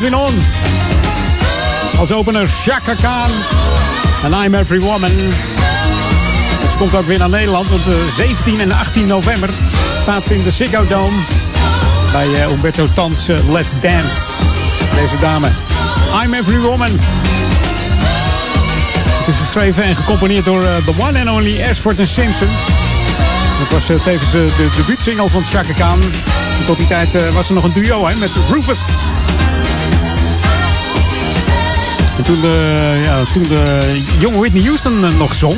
Edwin On. Als opener Chaka Khan en I'm Every Woman. Ze komt ook weer naar Nederland, want eh, 17 en 18 november staat ze in de Ziggo Dome bij eh, Umberto Tans eh, Let's Dance. Deze dame. I'm Every Woman. Het is geschreven en gecomponeerd door eh, the one and only Ashford Simpson. Dat was eh, tevens eh, de debuutsingle van Chaka Khan. En tot die tijd eh, was er nog een duo hè, met Rufus. En toen de, ja, toen de jonge Whitney Houston eh, nog zong.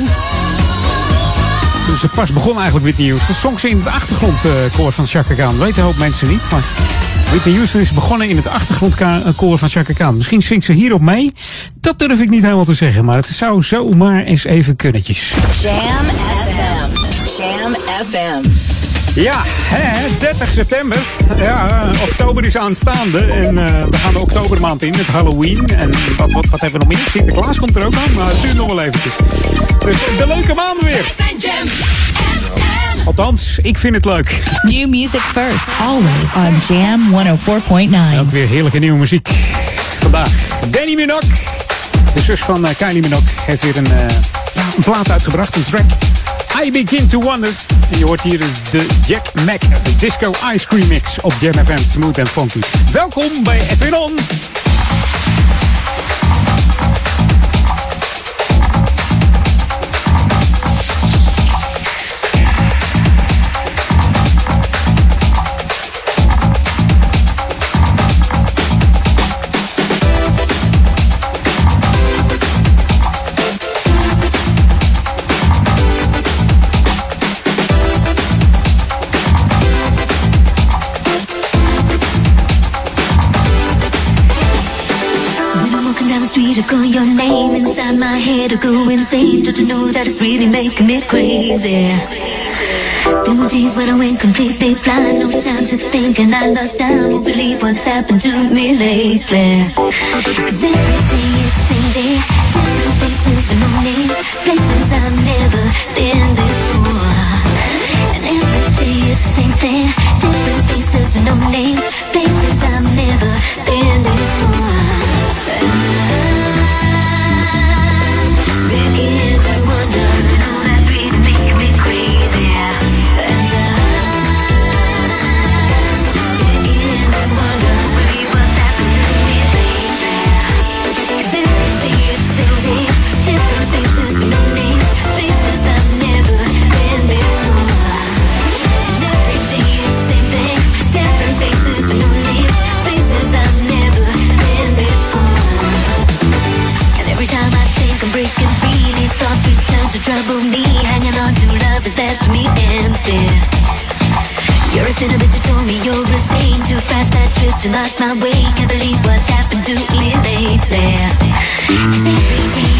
Toen ze pas begon eigenlijk Whitney Houston. Zong ze in het achtergrondkoor van Chaka Khan. Weten een hoop mensen niet. Maar Whitney Houston is begonnen in het achtergrondkoor van Chaka Khan. Misschien zingt ze hierop mee. Dat durf ik niet helemaal te zeggen. Maar het zou zomaar eens even kunnetjes. Jam FM. Jam FM. Ja, hè, 30 september. Ja, eh, oktober is aanstaande. En eh, we gaan de oktobermaand in met Halloween. En wat, wat, wat hebben we nog meer? Sinterklaas komt er ook aan, maar het duurt nog wel eventjes. Dus de leuke maanden weer. Althans, ik vind het leuk. New music first, always on Jam 104.9. Ook weer heerlijke nieuwe muziek. Vandaag Danny Minogue. De zus van eh, Kylie Minogue heeft weer een, eh, een plaat uitgebracht, een track. I Begin to Wonder. En je hoort hier de Jack Mac, de Disco Ice Cream Mix op Jam Smooth and Funky. Welkom bij Edwin On. I call your name inside my head. I go insane. Don't you know that it's really making me crazy? Were days when I went completely blind, no time to think, and I lost time. Won't believe what's happened to me lately. Cause every day it's the same day, different faces with no names, places I've never been before. And every day it's the same thing, different faces with no names, places I've never been before. You're a sinner, but you told me you're a saint. Too fast I tripped and lost my way. Can't believe what's happened to me lately. 'Cause every day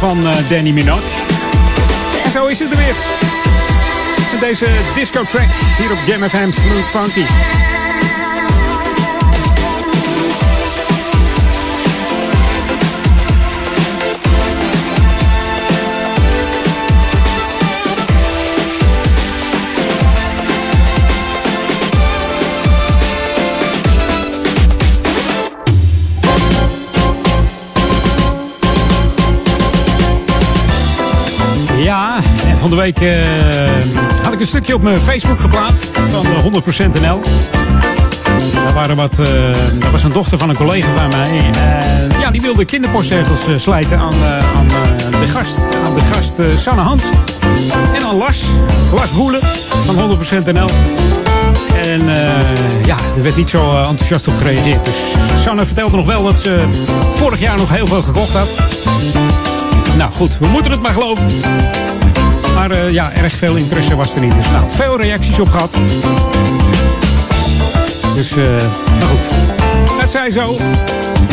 van eh, Danny Minogue. En zo is het er weer. Met deze disco track hier op Jam FM Smooth Funky. Week eh, had ik een stukje op mijn Facebook geplaatst van eh, 100% NL. Daar, waren wat, eh, daar was een dochter van een collega van mij. Ja, die wilde kinderpostzegels eh, slijten aan, eh, aan eh, de gast, aan de gast eh, Sanne Hans. En aan Lars, Lars Boelen van 100% NL. En eh, ja, er werd niet zo eh, enthousiast op gereageerd. Dus Sanne vertelde nog wel dat ze vorig jaar nog heel veel gekocht had. Nou goed, we moeten het maar geloven. Maar eh, ja, erg veel interesse was er niet. Dus nou, veel reacties op gehad. Dus, eh maar goed. Het zij zo.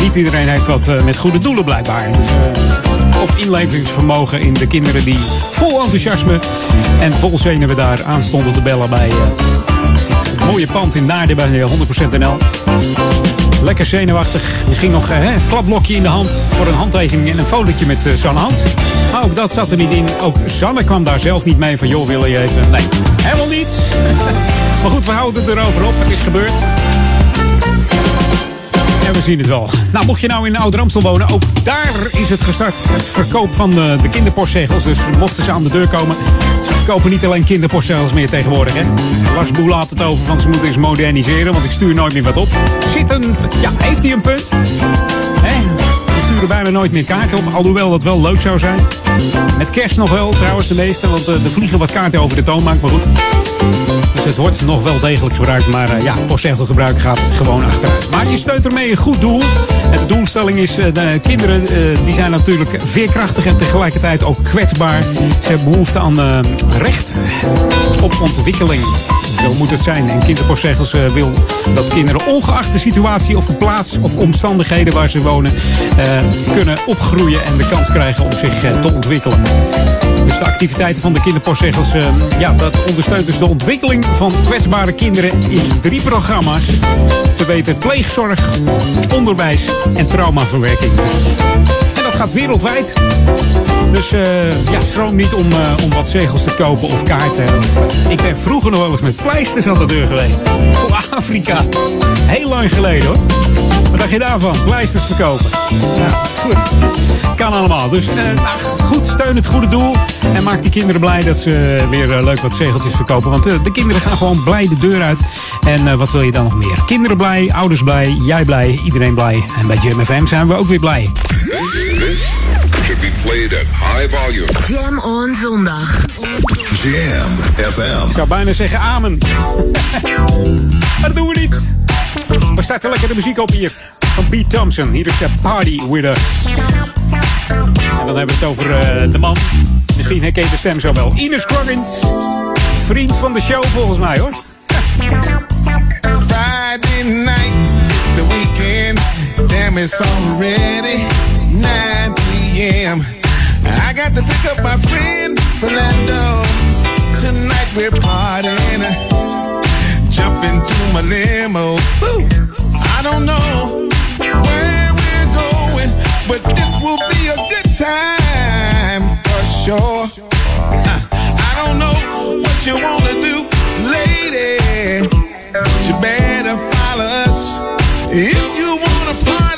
Niet iedereen heeft wat eh, met goede doelen blijkbaar. Dus, of inlevingsvermogen in de kinderen die vol enthousiasme en vol zenuwen daar aanstonden te bellen bij het mooie pand in Naarden bij eh, 100% NL. Lekker zenuwachtig. Misschien nog eh, een klapblokje in de hand voor een handtekening en een fotootje met eh, Sanne Hans. Maar ook dat zat er niet in. Ook Sanne kwam daar zelf niet mee van, joh, wil je even? Nee, helemaal niet. maar goed, we houden het erover op. Het is gebeurd. We zien het wel. Nou, mocht je nou in Oud-Ramstel wonen, ook daar is het gestart. Het verkoop van de, de kinderpostzegels. Dus mochten ze aan de deur komen. Ze verkopen niet alleen kinderpostzegels meer tegenwoordig. Hè. Lars Boel had het over van ze moeten eens moderniseren. Want ik stuur nooit meer wat op. Zit een, ja, heeft hij een punt? Hè? Sturen bijna nooit meer kaarten op. Alhoewel dat wel leuk zou zijn. Met kerst nog wel trouwens de meeste. Want eh, er vliegen wat kaarten over de toonbank. Maar goed. Dus het wordt nog wel degelijk gebruikt. Maar eh, ja, postzegelgebruik gaat gewoon achteruit. Maar je steunt ermee een goed doel. En de doelstelling is, eh, de kinderen die zijn natuurlijk veerkrachtig en tegelijkertijd ook kwetsbaar. Ze hebben behoefte aan recht op ontwikkeling. Zo moet het zijn. En kinderpostzegels eh, wil dat kinderen ongeacht de situatie of de plaats of omstandigheden waar ze wonen, eh, kunnen opgroeien en de kans krijgen om zich eh, te ontwikkelen. Dus de activiteiten van de kinderpostzegels, ja, dat ondersteunt dus de ontwikkeling van kwetsbare kinderen in drie programma's. Te weten pleegzorg, onderwijs en traumaverwerking. Dus, gaat wereldwijd. Dus eh, ja, schroom niet om, eh, om wat zegels te kopen of kaarten. Eh, ik ben vroeger nog wel eens met pleisters aan de deur geweest. Voor Afrika. Heel lang geleden hoor. Wat dacht je daarvan? Pleisters verkopen. Nou, goed. Kan allemaal. Dus eh, nou, goed, steun het goede doel. En maak die kinderen blij dat ze weer eh, leuk wat zegeltjes verkopen. Want eh, de kinderen gaan gewoon blij de deur uit. En eh, wat wil je dan nog meer? Kinderen blij, ouders blij, jij blij, iedereen blij. En bij Jam FM zijn we ook weer blij. Should be played at high volume. Jam on zondag. Jam FM. Ik zou bijna zeggen amen. maar dat doen we niet. We starten lekker de muziek op hier. Van Pete Thompson. Hier is de Party With Us. En dan hebben we het over eh, de man. Misschien herken je de stem zo wel. Ines Scroggins. Vriend van de show volgens mij hoor. Friday night, it's the weekend. Damn, it's already 9 p.m. I got to pick up my friend Philando. Tonight we're partying. Jump into my limo. Woo. I don't know where we're going, but this will be a good time for sure. Huh. I don't know what you wanna do, lady. But you better follow us if you wanna. Party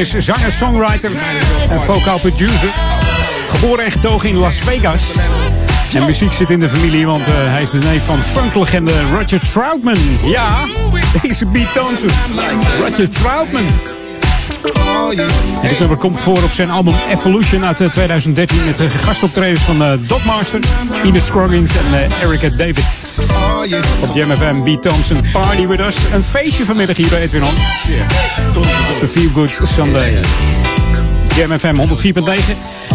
is zanger, songwriter en vocaal producer. Geboren en getogen in Las Vegas. En muziek zit in de familie, want eh, hij is de neef van funklegende Roger Troutman. Ja, deze Thompson. Roger Troutman. En dit nummer komt voor op zijn album Evolution uit eh, 2013 met de gastoptredens van eh, Doc Master, Ines Scroggins en eh, Erica David. Op Jam FM, B. Thompson, Party With Us. Een feestje vanmiddag hier bij Edwin On. The Feel Good Sunday. Jam FM 104.9,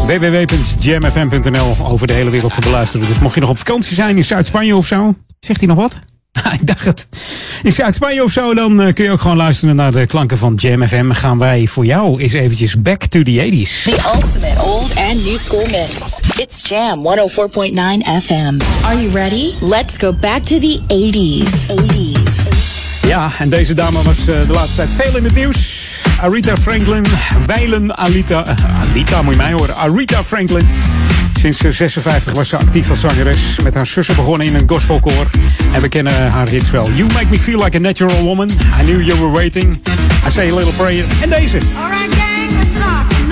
www.jamfm.nl over de hele wereld te beluisteren. Dus mocht je nog op vakantie zijn in Zuid-Spanje of zo, zegt hij nog wat? Dacht het. In Zuid-Spanje of zo, dan eh, kun je ook gewoon luisteren naar de klanken van Jam FM. Gaan wij voor jou eens eventjes back to the 80s. The ultimate old and new school mix. It's Jam 104.9 FM. Are you ready? Let's go back to the 80s. 80s. Ja, en deze dame was eh, de laatste tijd veel in het nieuws. Arita Franklin, wijlen Alita. eh, Alita, moet je mij horen. Arita Franklin. Sinds eh, 56 was ze actief als zangeres. Met haar zussen begonnen in een gospelkoor. En we kennen haar hits wel. You Make Me Feel Like a Natural Woman. I Knew You Were Waiting. I Say a Little Prayer. En deze. Alright, gang, let's start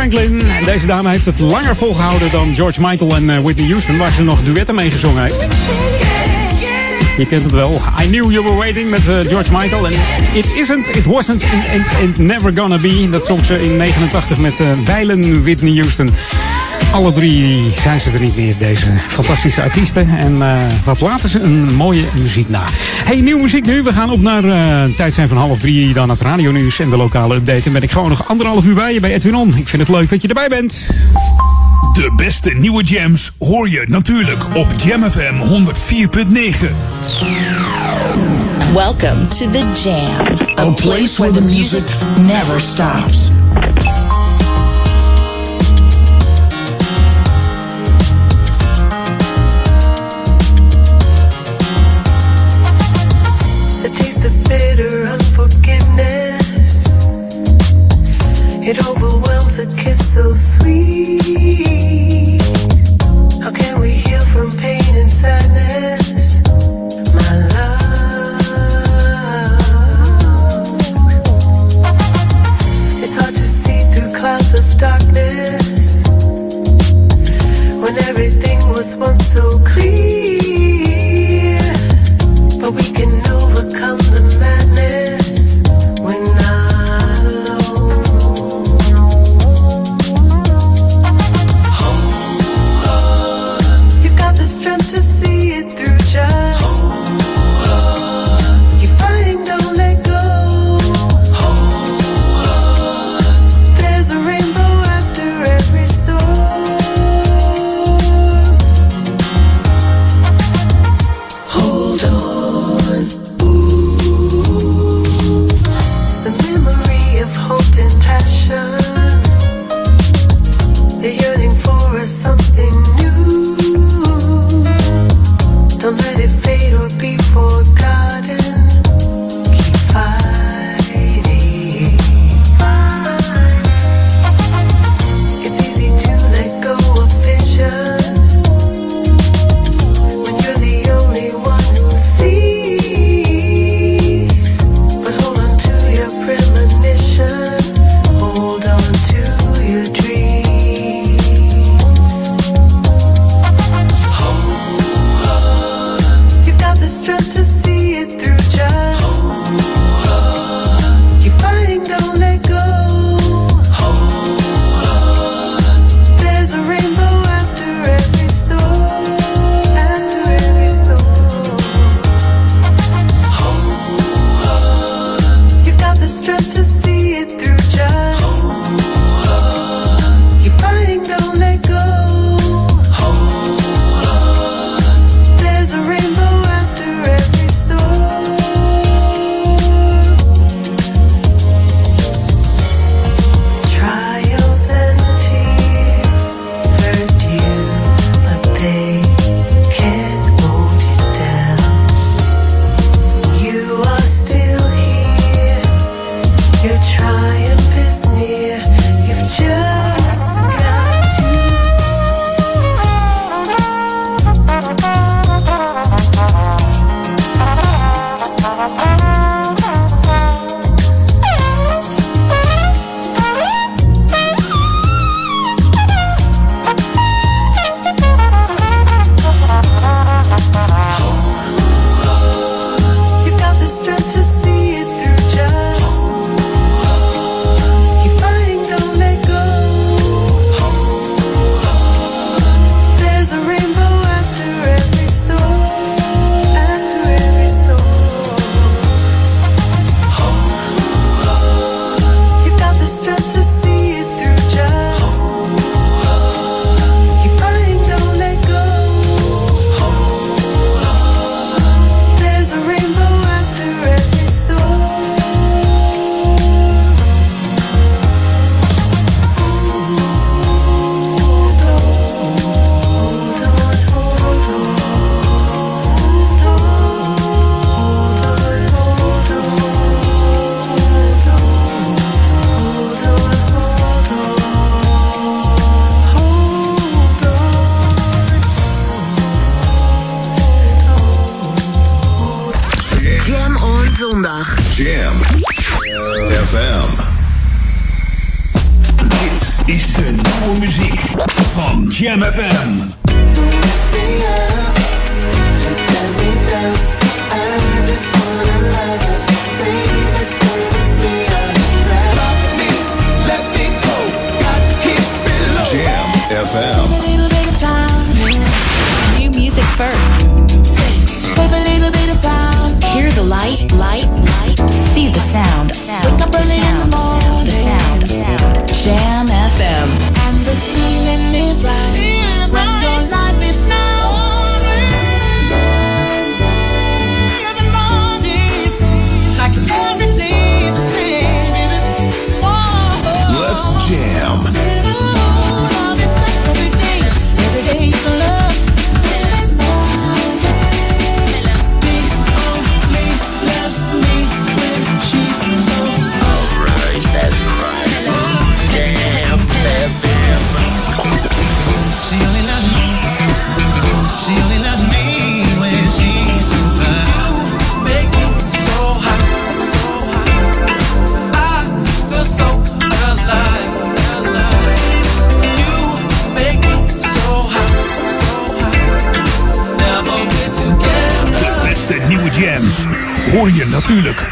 Franklin. Deze dame heeft het langer volgehouden dan George Michael en eh, Whitney Houston, waar ze nog duetten mee gezongen heeft. Je kent het wel. I Knew You Were Waiting met eh, George Michael. En It Isn't, It Wasn't, and, and Never Gonna Be. Dat zong ze in 89 met wijlen Whitney Houston. Alle drie zijn ze er niet meer, deze fantastische artiesten. En eh, wat laten ze een mooie muziek na. Hey, nieuwe muziek nu. We gaan op naar eh tijd zijn van half drie. Dan het radio nieuws en de lokale update. En ben ik gewoon nog anderhalf uur bij je bij Edwin On. Ik vind het leuk dat je erbij bent. De beste nieuwe jams hoor je natuurlijk op Jam FM 104.9. Welcome to the Jam. A place where the music never stops.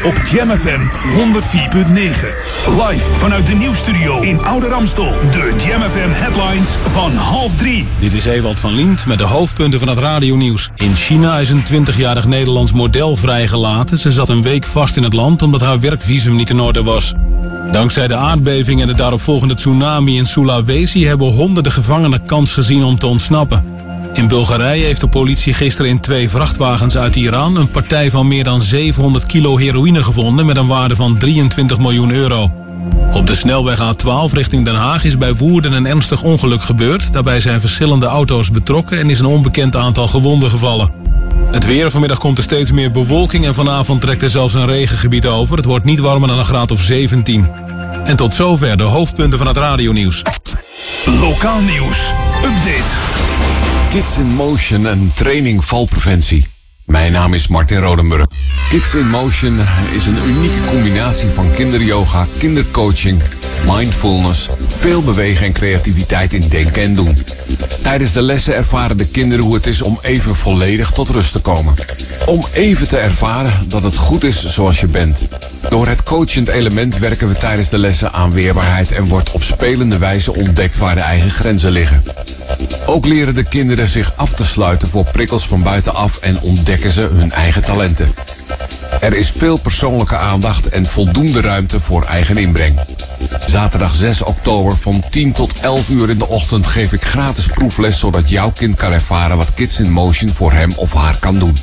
Op Jam FM 104.9. Live vanuit de nieuwstudio in Oude Ramstel. De Jam FM headlines van half drie. Dit is Ewald van Lient met de hoofdpunten van het radionieuws. In China is een 20-jarig Nederlands model vrijgelaten. Ze zat een week vast in het land omdat haar werkvisum niet in orde was. Dankzij de aardbeving en de daaropvolgende tsunami in Sulawesi... hebben honderden gevangenen kans gezien om te ontsnappen. In Bulgarije heeft de politie gisteren in twee vrachtwagens uit Iran... een partij van meer dan 700 kilo heroïne gevonden... met een waarde van 23 miljoen euro. Op de snelweg A12 richting Den Haag is bij Woerden een ernstig ongeluk gebeurd. Daarbij zijn verschillende auto's betrokken en is een onbekend aantal gewonden gevallen. Het weer vanmiddag komt er steeds meer bewolking en vanavond trekt er zelfs een regengebied over. Het wordt niet warmer dan een graad of 17. En tot zover de hoofdpunten van het radionieuws. Lokaal nieuws. Update. Kids in Motion, een training valpreventie. Mijn naam is Martin Rodenburg. Kids in Motion is een unieke combinatie van kinderyoga, kindercoaching, mindfulness, veel bewegen en creativiteit in denken en doen. Tijdens de lessen ervaren de kinderen hoe het is om even volledig tot rust te komen. Om even te ervaren dat het goed is zoals je bent. Door het coachend element werken we tijdens de lessen aan weerbaarheid en wordt op spelende wijze ontdekt waar de eigen grenzen liggen. Ook leren de kinderen zich af te sluiten voor prikkels van buitenaf en ontdekken ze hun eigen talenten. Er is veel persoonlijke aandacht en voldoende ruimte voor eigen inbreng. Zaterdag 6 oktober van 10 tot 11 uur in de ochtend geef ik gratis proefles zodat jouw kind kan ervaren wat Kids in Motion voor hem of haar kan doen.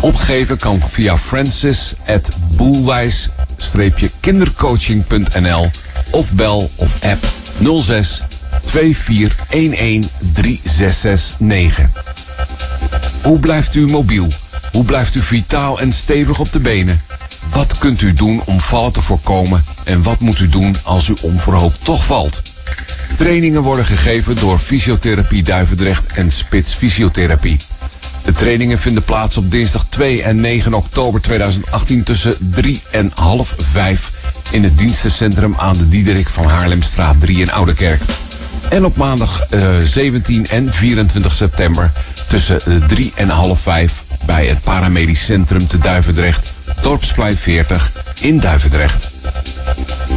Opgeven kan via francis.boelwijs-kindercoaching.nl of bel of app 06 2411 3669. Hoe blijft u mobiel? Hoe blijft u vitaal en stevig op de benen? Wat kunt u doen om vallen te voorkomen? En wat moet u doen als u onverhoopt toch valt? Trainingen worden gegeven door Fysiotherapie Duivendrecht en Spits Fysiotherapie. De trainingen vinden plaats op dinsdag 2 en 9 oktober 2018 tussen 3 en half 5 in het dienstencentrum aan de Diederik van Haarlemstraat 3 in Oudekerk. En op maandag eh, 17 en 24 september tussen eh, 3 en half 5 bij het Paramedisch Centrum te Duivendrecht, Dorpsplein 40 in Duivendrecht.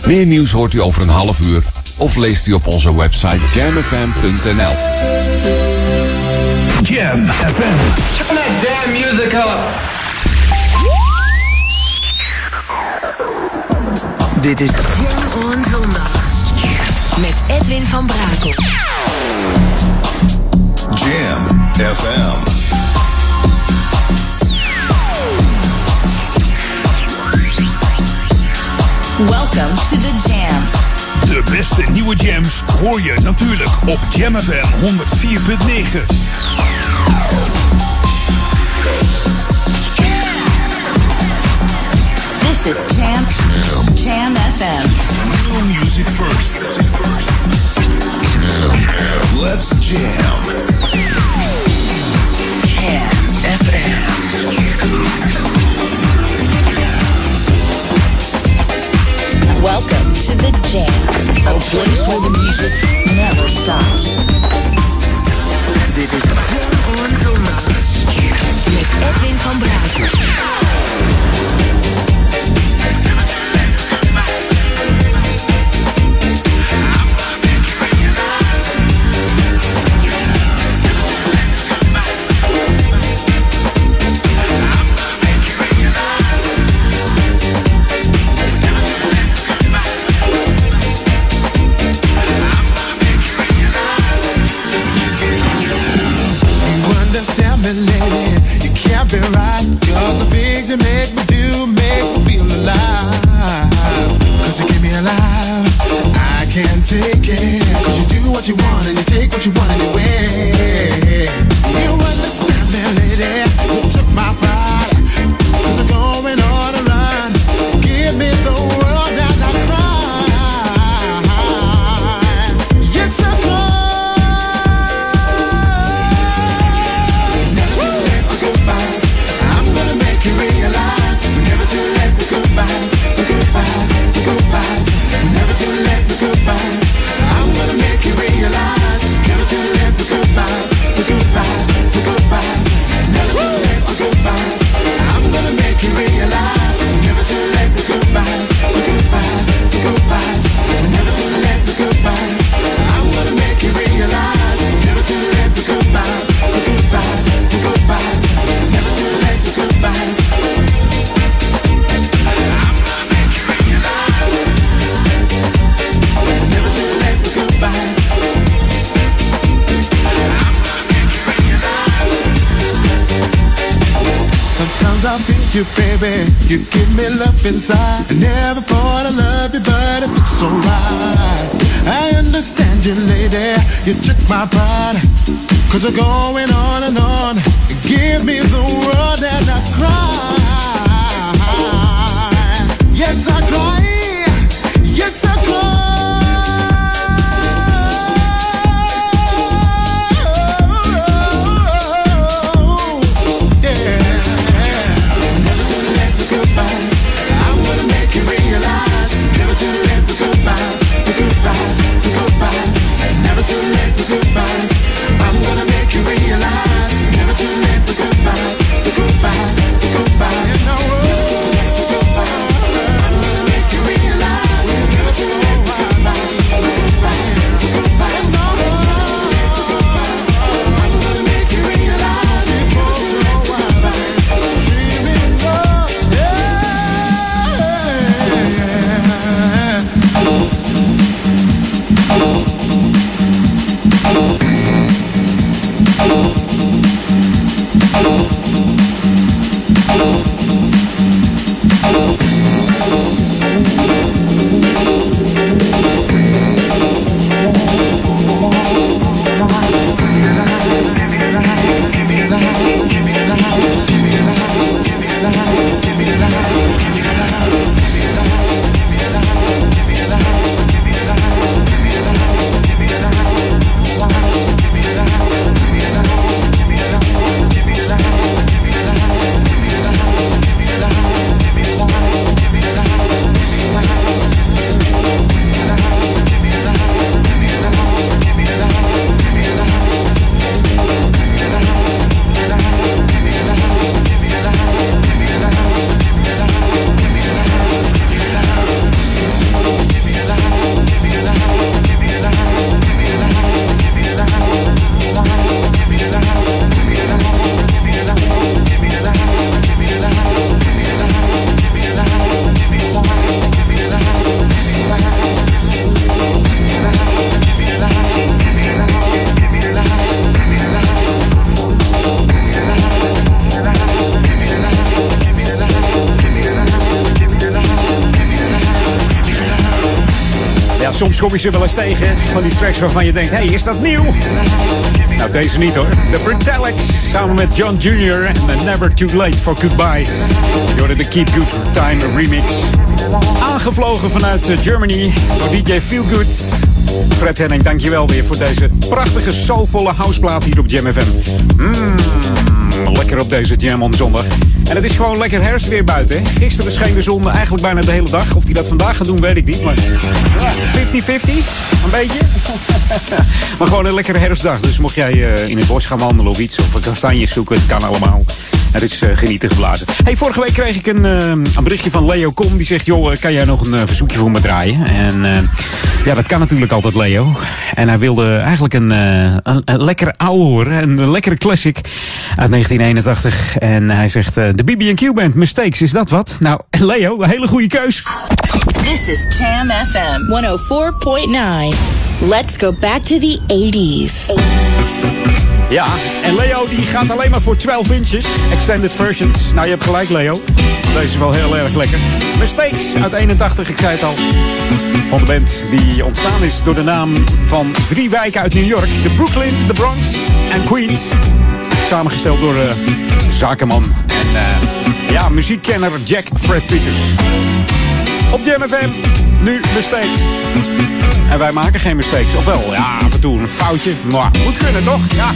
Meer nieuws hoort u over een half uur of leest u op onze website jamfm.nl. Jam FM. Turn that damn music up. Dit is Edwin van Brakel. Jam FM. Welcome to the Jam. De beste nieuwe jams hoor je natuurlijk op Jam FM 104.9. is Jam Jam FM. New music first. Jam. Let's jam. Jam FM. Welcome to the Jam. A place where the music never stops. you inside. Je ze wel eens tegen van die tracks waarvan je denkt: hé, hey, is dat nieuw? Nou, deze niet hoor. The Brutalics samen met John Jr. en Never Too Late for Goodbyes. Je hoorde de Keep Good Time remix. Aangevlogen vanuit eh, Germany door DJ Feelgood. Fred Henning, dankjewel weer voor deze prachtige soulvolle houseplaat hier op Jam FM. Mmm, lekker op deze Jam on zondag. En het is gewoon lekker herfstweer buiten. hè. Gisteren scheen de zon eigenlijk bijna de hele dag. Of die dat vandaag gaat doen, weet ik niet. Maar ja, 50-50, een beetje. maar gewoon een lekkere herfstdag. Dus mocht jij eh, in het bos gaan wandelen of iets, of kastanjes zoeken, het kan allemaal. Het is eh, genieten geblazen. Hey, vorige week kreeg ik een, eh, een berichtje van Leo Kom. Die zegt, joh, eh, kan jij nog een verzoekje voor me draaien? En ja, dat kan natuurlijk altijd, Leo. En hij wilde eigenlijk een, een, lekkere ouwe horen. Een lekkere classic uit 1981. En hij zegt, de BB&Q Band, Mistakes, is dat wat? Nou, Leo, een hele goede keus. This is Jam FM 104.9. Let's go back to the 80s. Ja, en Leo die gaat alleen maar voor 12 inches. Extended versions. Nou, je hebt gelijk, Leo. Deze is wel heel erg lekker. Mistakes uit 81, ik zei het al. Van de band die ontstaan is door de naam van drie wijken uit New York: de Brooklyn, de Bronx en Queens. Samengesteld door uh, zakenman en eh, ja, muziekkenner Jack Fred Peters op de MFM Nu mistakes. En wij maken geen mistakes. Ofwel, ja, af en toe een foutje. Maar moet kunnen, toch? Ja.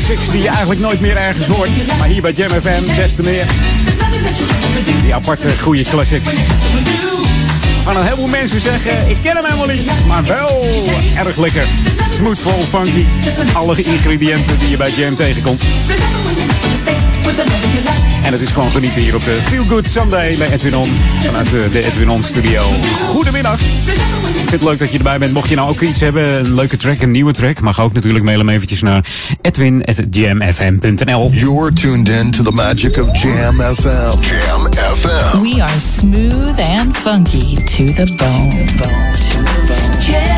classics die je eigenlijk nooit meer ergens hoort. Maar hier bij Jam FM des te meer. Die aparte goede classics. En een heleboel mensen zeggen, ik ken hem helemaal niet. Maar wel erg lekker. Smooth vol funky. Alle ingrediënten die je bij Jam tegenkomt. En het is gewoon genieten hier op de Feel Good Sunday bij Edwin On. Vanuit eh, de Edwin On studio. Goedemiddag. Ik vind het leuk dat je erbij bent. Mocht je nou ook iets hebben, een leuke track, een nieuwe track. Mag ook natuurlijk mailen eventjes naar edwin.jamfm.nl You're tuned in to the magic of Jam FM. Jam FM. We are smooth and funky to the bone. To the bone. To the bone.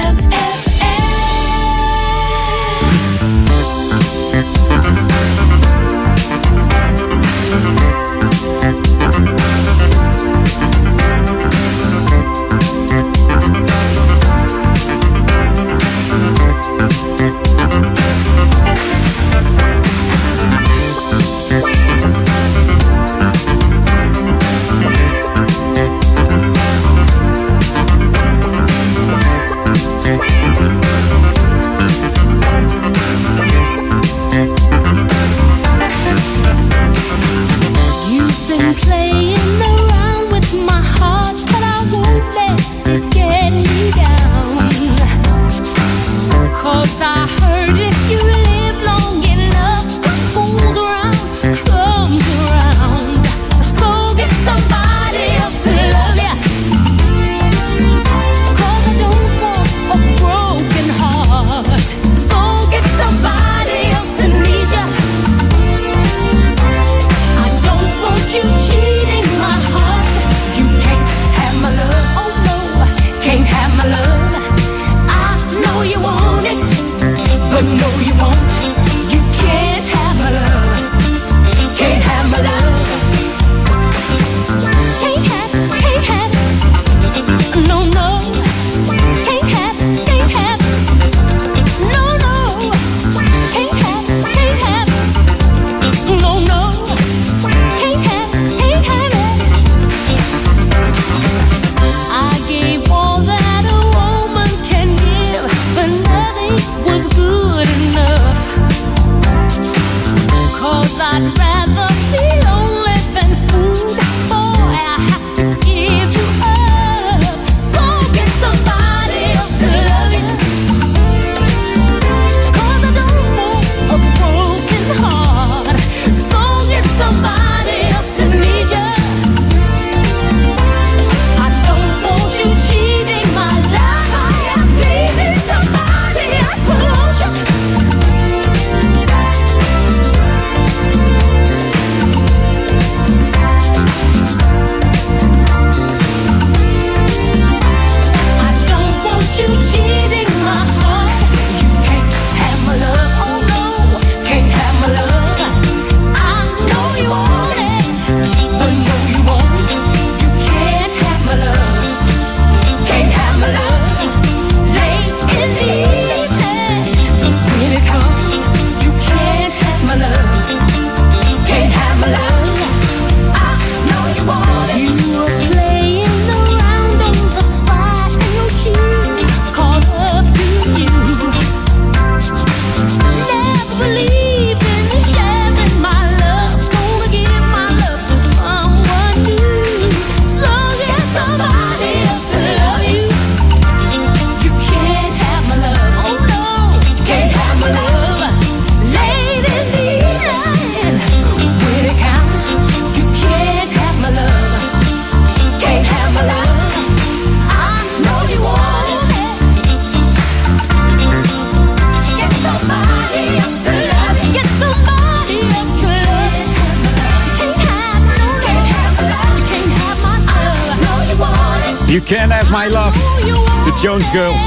Jones Girls.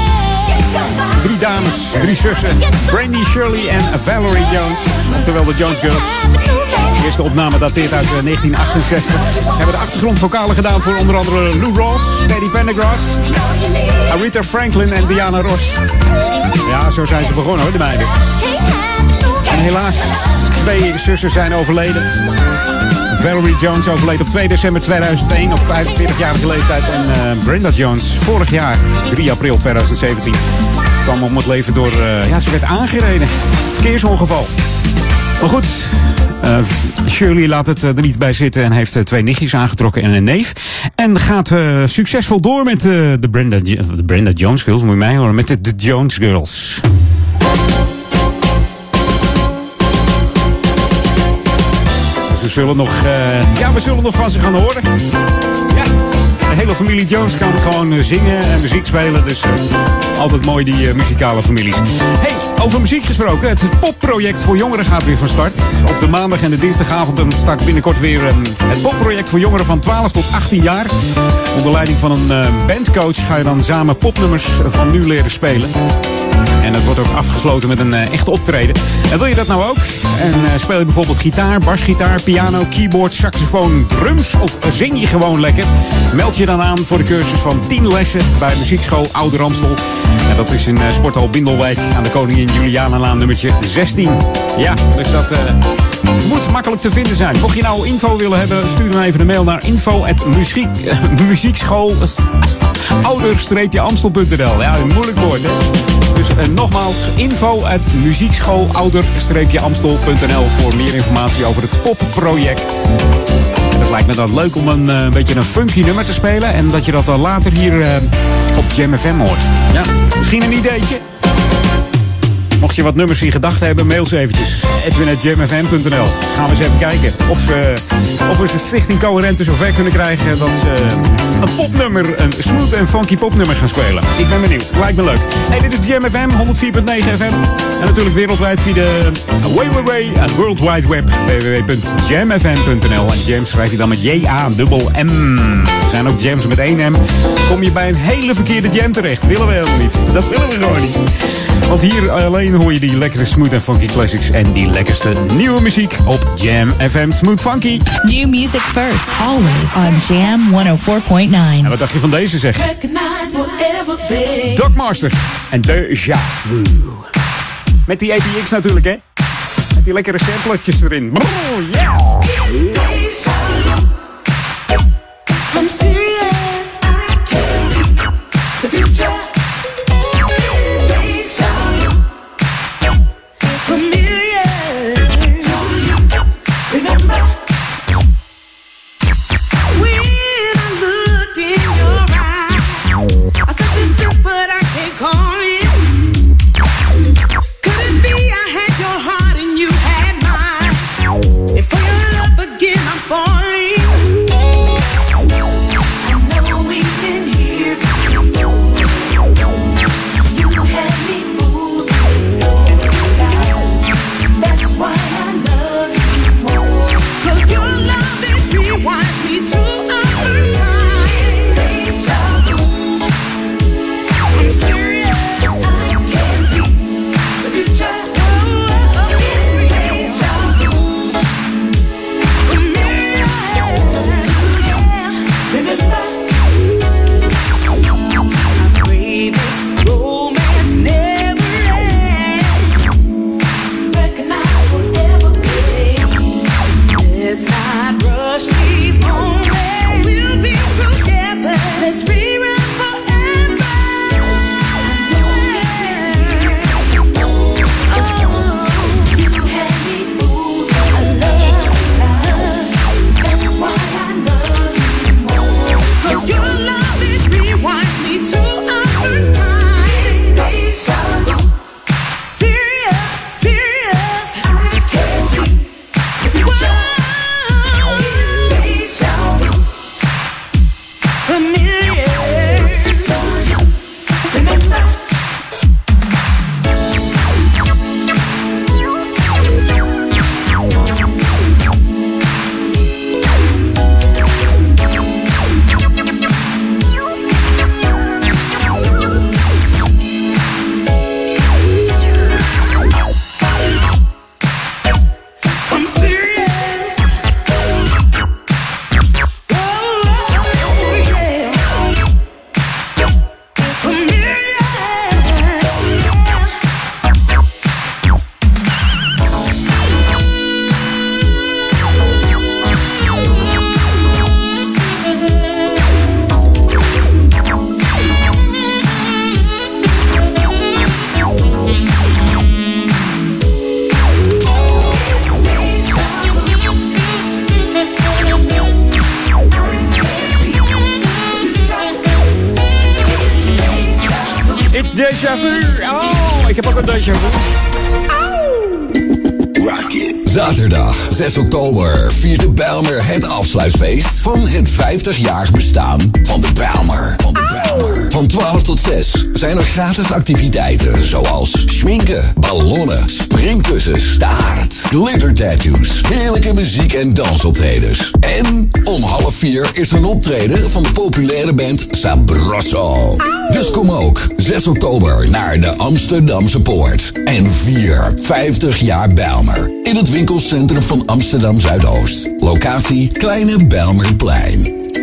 Drie dames, drie zussen. Brandy Shirley en Valerie Jones. Oftewel de Jones Girls. De eerste opname dateert uit eh, 1968. Hebben de achtergrondvocalen gedaan voor onder andere Lou Ross, Teddy Pendergrass, Aretha Franklin en Diana Ross. Ja, zo zijn ze begonnen hoor, de meiden. En helaas twee zussen zijn overleden. Valerie Jones overleed op 2 december 2001 op 45-jarige leeftijd. En eh, Brenda Jones vorig jaar, 3 april 2017, kwam om het leven door... Eh, ja, ze werd aangereden. Verkeersongeval. Maar goed, eh, Shirley laat het er niet bij zitten en heeft twee nichtjes aangetrokken en een neef. En gaat succesvol door met de, Brenda, de Brenda Jones Girls, moet je mij horen, met de, de Jones Girls. We zullen nog, eh, ja, we zullen nog van ze gaan horen. Ja, de hele familie Jones kan gewoon eh, zingen en muziek spelen. Dus eh, altijd mooi die eh, muzikale families. hey, over muziek gesproken. Het popproject voor jongeren gaat weer van start. Op de maandag en de dinsdagavond dan start binnenkort weer eh, het popproject voor jongeren van 12 tot 18 jaar. Onder leiding van een eh, bandcoach ga je dan samen popnummers van nu leren spelen. En dat wordt ook afgesloten met een eh, echt optreden. En wil je dat nou ook? En eh, speel je bijvoorbeeld gitaar, basgitaar, piano, keyboard, saxofoon, drums of zing je gewoon lekker? Meld je dan aan voor de cursus van 10 lessen bij muziekschool Oude Ramstel. En dat is in eh, Sporthal Bindelwijk aan de Koningin Julianalaan nummertje 16. Ja, dus dat... eh, moet makkelijk te vinden zijn. Mocht je nou info willen hebben, stuur dan even een mail naar info.muziek, muziekschool ouder-amstel.nl. Ja, een moeilijk woord, hè? Dus eh, nogmaals, info at muziekschool-ouder-amstel.nl voor meer informatie over het popproject. Het lijkt me dan leuk om een, eh, een beetje een funky nummer te spelen. En dat je dat dan later hier eh, op Jam FM hoort. Ja, misschien een ideetje? Mocht je wat nummers in gedachten hebben, mail ze eventjes. edwin.jamfm.nl Gaan we eens even kijken of, eh, of we Stichting Coherente zover kunnen krijgen... dat ze een popnummer, een smooth en funky popnummer gaan spelen. Ik ben benieuwd. Lijkt me leuk. Hey, dit is Jam FM, 104.9 FM. En natuurlijk wereldwijd via de www en World Wide Web. www.jamfm.nl En jam schrijf je dan met J-A-M-M. Er zijn ook jams met één M. Kom je bij een hele verkeerde jam terecht. Willen we helemaal niet. Dat willen we gewoon niet. Want hier alleen hoor je die lekkere smooth en funky classics en die lekkerste nieuwe muziek op Jam FM Smooth Funky. New music first, always on Jam 104.9. En wat dacht je van deze zeg? Doc Master en Deja Vu. Met die APX natuurlijk hè? Met die lekkere samplertjes erin. Brrr, yeah. 50 jaar bestaan van de Belmer. Van, van 12 tot 6 zijn er gratis activiteiten zoals schminken, ballonnen, springkussens, taart, glitter tattoos, heerlijke muziek en dansoptredens. En om half 4 is een optreden van de populaire band Sabroso. Dus kom ook 6 oktober naar de Amsterdamse Poort. En 4, 50 jaar Belmer In het winkelcentrum van Amsterdam Zuidoost. Locatie Kleine Belmerplein.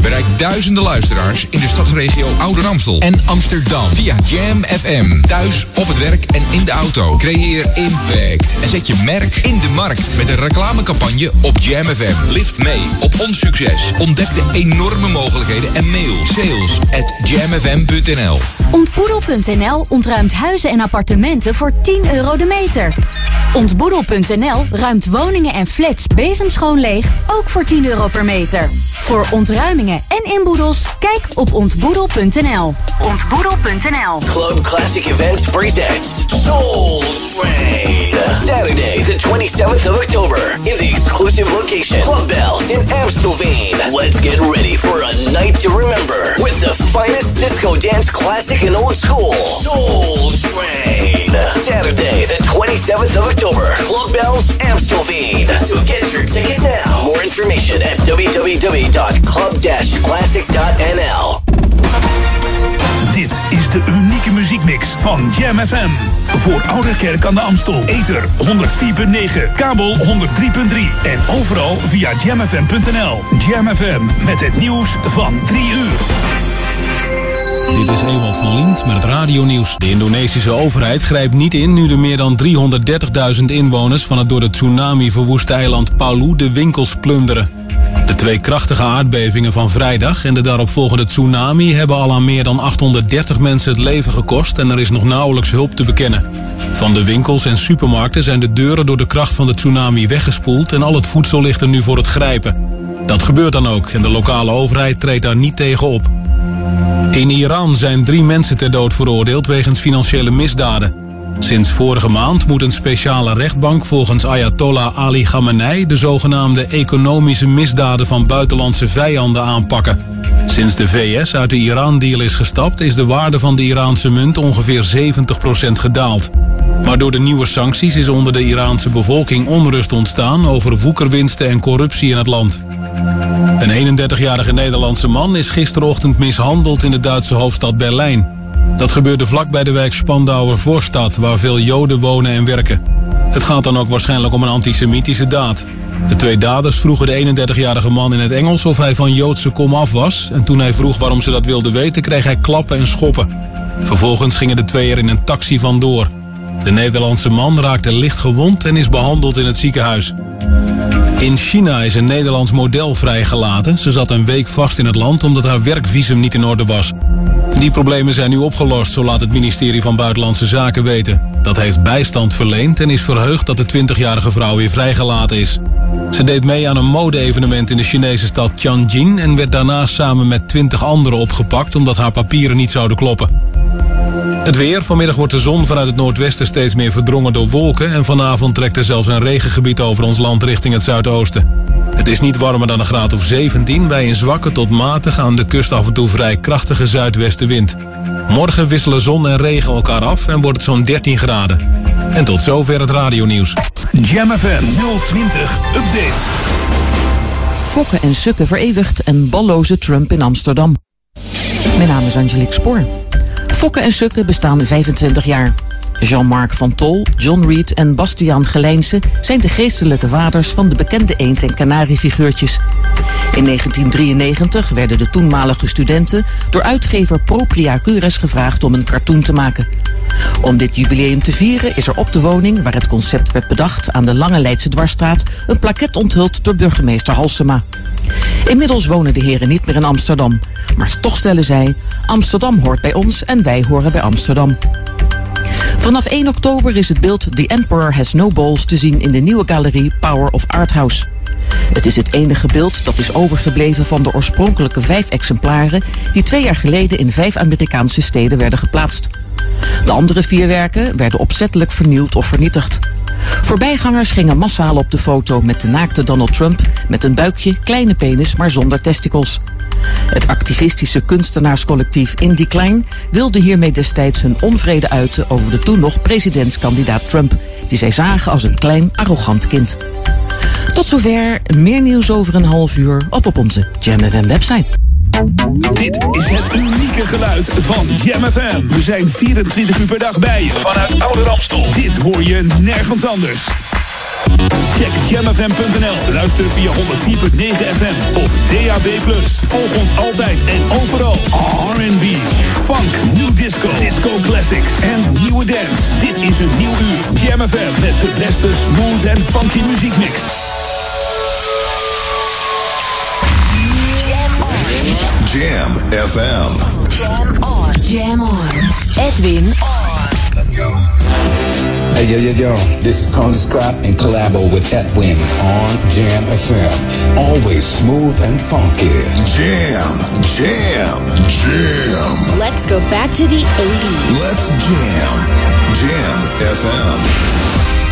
Bereik duizenden luisteraars in de stadsregio Ouder Amstel en Amsterdam via Jam FM. Thuis, op het werk en in de auto. Creëer impact en zet je merk in de markt met een reclamecampagne op Jam FM. Lift mee op ons succes. Ontdek de enorme mogelijkheden en mail sales at jamfm.nl. Ontboedel.nl ontruimt huizen en appartementen voor 10 euro de meter. Ontboedel.nl ruimt woningen en flats bezemschoon leeg, ook voor 10 euro per meter. Voor ontruimingen en inboedels, kijk op ontboedel.nl. Ontboedel.nl Club Classic Events presents Soul Train. Saturday, the 27th of October, in the exclusive location, Club Bells in Amstelveen. Let's get ready for a night to remember with the finest disco dance classic and old school. Soul Train. Saturday, the 27th of October, Club Bells, Amstelveen. So get your ticket now. More information at www.club-classic.nl. Dit is de unieke muziekmix van Jam FM. Voor Ouderkerk aan de Amstel. Ether 104.9, kabel 103.3 en overal via jamfm.nl. Jam FM met het nieuws van 3 uur. Dit is Ewald van Lient met het radionieuws. De Indonesische overheid grijpt niet in nu de meer dan 330.000 inwoners van het door de tsunami verwoeste eiland Palu de winkels plunderen. De twee krachtige aardbevingen van vrijdag en de daaropvolgende tsunami hebben al aan meer dan 830 mensen het leven gekost en er is nog nauwelijks hulp te bekennen. Van de winkels en supermarkten zijn de deuren door de kracht van de tsunami weggespoeld en al het voedsel ligt er nu voor het grijpen. Dat gebeurt dan ook en de lokale overheid treedt daar niet tegen op. In Iran zijn drie mensen ter dood veroordeeld wegens financiële misdaden. Sinds vorige maand moet een speciale rechtbank volgens Ayatollah Ali Khamenei de zogenaamde economische misdaden van buitenlandse vijanden aanpakken. Sinds de VS uit de Iran-deal is gestapt is de waarde van de Iraanse munt ongeveer 70% gedaald. Maar door de nieuwe sancties is onder de Iraanse bevolking onrust ontstaan over woekerwinsten en corruptie in het land. Een 31-jarige Nederlandse man is gisterochtend mishandeld in de Duitse hoofdstad Berlijn. Dat gebeurde vlak bij de wijk Spandauer Voorstad, waar veel Joden wonen en werken. Het gaat dan ook waarschijnlijk om een antisemitische daad. De twee daders vroegen de 31-jarige man in het Engels of hij van Joodse komaf was. En toen hij vroeg waarom ze dat wilden weten, kreeg hij klappen en schoppen. Vervolgens gingen de twee er in een taxi vandoor. De Nederlandse man raakte licht gewond en is behandeld in het ziekenhuis. In China is een Nederlands model vrijgelaten. Ze zat een week vast in het land omdat haar werkvisum niet in orde was. Die problemen zijn nu opgelost, zo laat het ministerie van Buitenlandse Zaken weten. Dat heeft bijstand verleend en is verheugd dat de 20-jarige vrouw weer vrijgelaten is. Ze deed mee aan een mode-evenement in de Chinese stad Tianjin... en werd daarna samen met 20 anderen opgepakt omdat haar papieren niet zouden kloppen. Het weer. Vanmiddag wordt de zon vanuit het noordwesten steeds meer verdrongen door wolken... en vanavond trekt er zelfs een regengebied over ons land richting het zuidoosten. Het is niet warmer dan een graad of 17... bij een zwakke tot matige aan de kust af en toe vrij krachtige zuidwestenwind. Morgen wisselen zon en regen elkaar af en wordt het zo'n 13 graden. En tot zover het radionieuws. Jam FM 020 Update. Fokken en sukken vereeuwigd en balloze Trump in Amsterdam. Mijn naam is Angelique Spoor. Fokken en sukken bestaan 25 jaar. Jean-Marc van Tol, John Reed en Bastiaan Gelijnse zijn de geestelijke vaders van de bekende eend- en kanariefiguurtjes. In 1993 werden de toenmalige studenten door uitgever Propria Cures gevraagd om een cartoon te maken. Om dit jubileum te vieren is er op de woning waar het concept werd bedacht aan de Lange Leidse Dwarsstraat een plaket onthuld door burgemeester Halsema. Inmiddels wonen de heren niet meer in Amsterdam, maar toch stellen zij: Amsterdam hoort bij ons en wij horen bij Amsterdam. Vanaf 1 oktober is het beeld The Emperor Has No Balls te zien in de nieuwe galerie Power of Art House. Het is het enige beeld dat is overgebleven van de oorspronkelijke vijf exemplaren die twee jaar geleden in vijf Amerikaanse steden werden geplaatst. De andere vier werken werden opzettelijk vernieuwd of vernietigd. Voorbijgangers gingen massaal op de foto met de naakte Donald Trump met een buikje, kleine penis, maar zonder testicles. Het activistische kunstenaarscollectief In Decline wilde hiermee destijds hun onvrede uiten over de toen nog presidentskandidaat Trump, die zij zagen als een klein, arrogant kind. Tot zover, meer nieuws over een half uur op op onze Jam FM website. Dit is het unieke geluid van Jam FM. We zijn 24 uur per dag bij je. Vanuit Oude Ramstel. Dit hoor je nergens anders. Check jamfm.nl. Luister via 104.9 FM of DAB+. Volg ons altijd en overal. R&B, funk, new disco, disco classics en nieuwe dance. Dit is een nieuw uur. Jam FM met de beste smooth en funky muziekmix. Jam FM. Jam on. Jam on. Edwin on. Let's go. Hey, yo, yo, yo, this is Tony Scott in collabo with Edwin on Jam FM. Always smooth and funky. Jam, jam, jam. Let's go back to the 80s. Let's jam. Jam FM.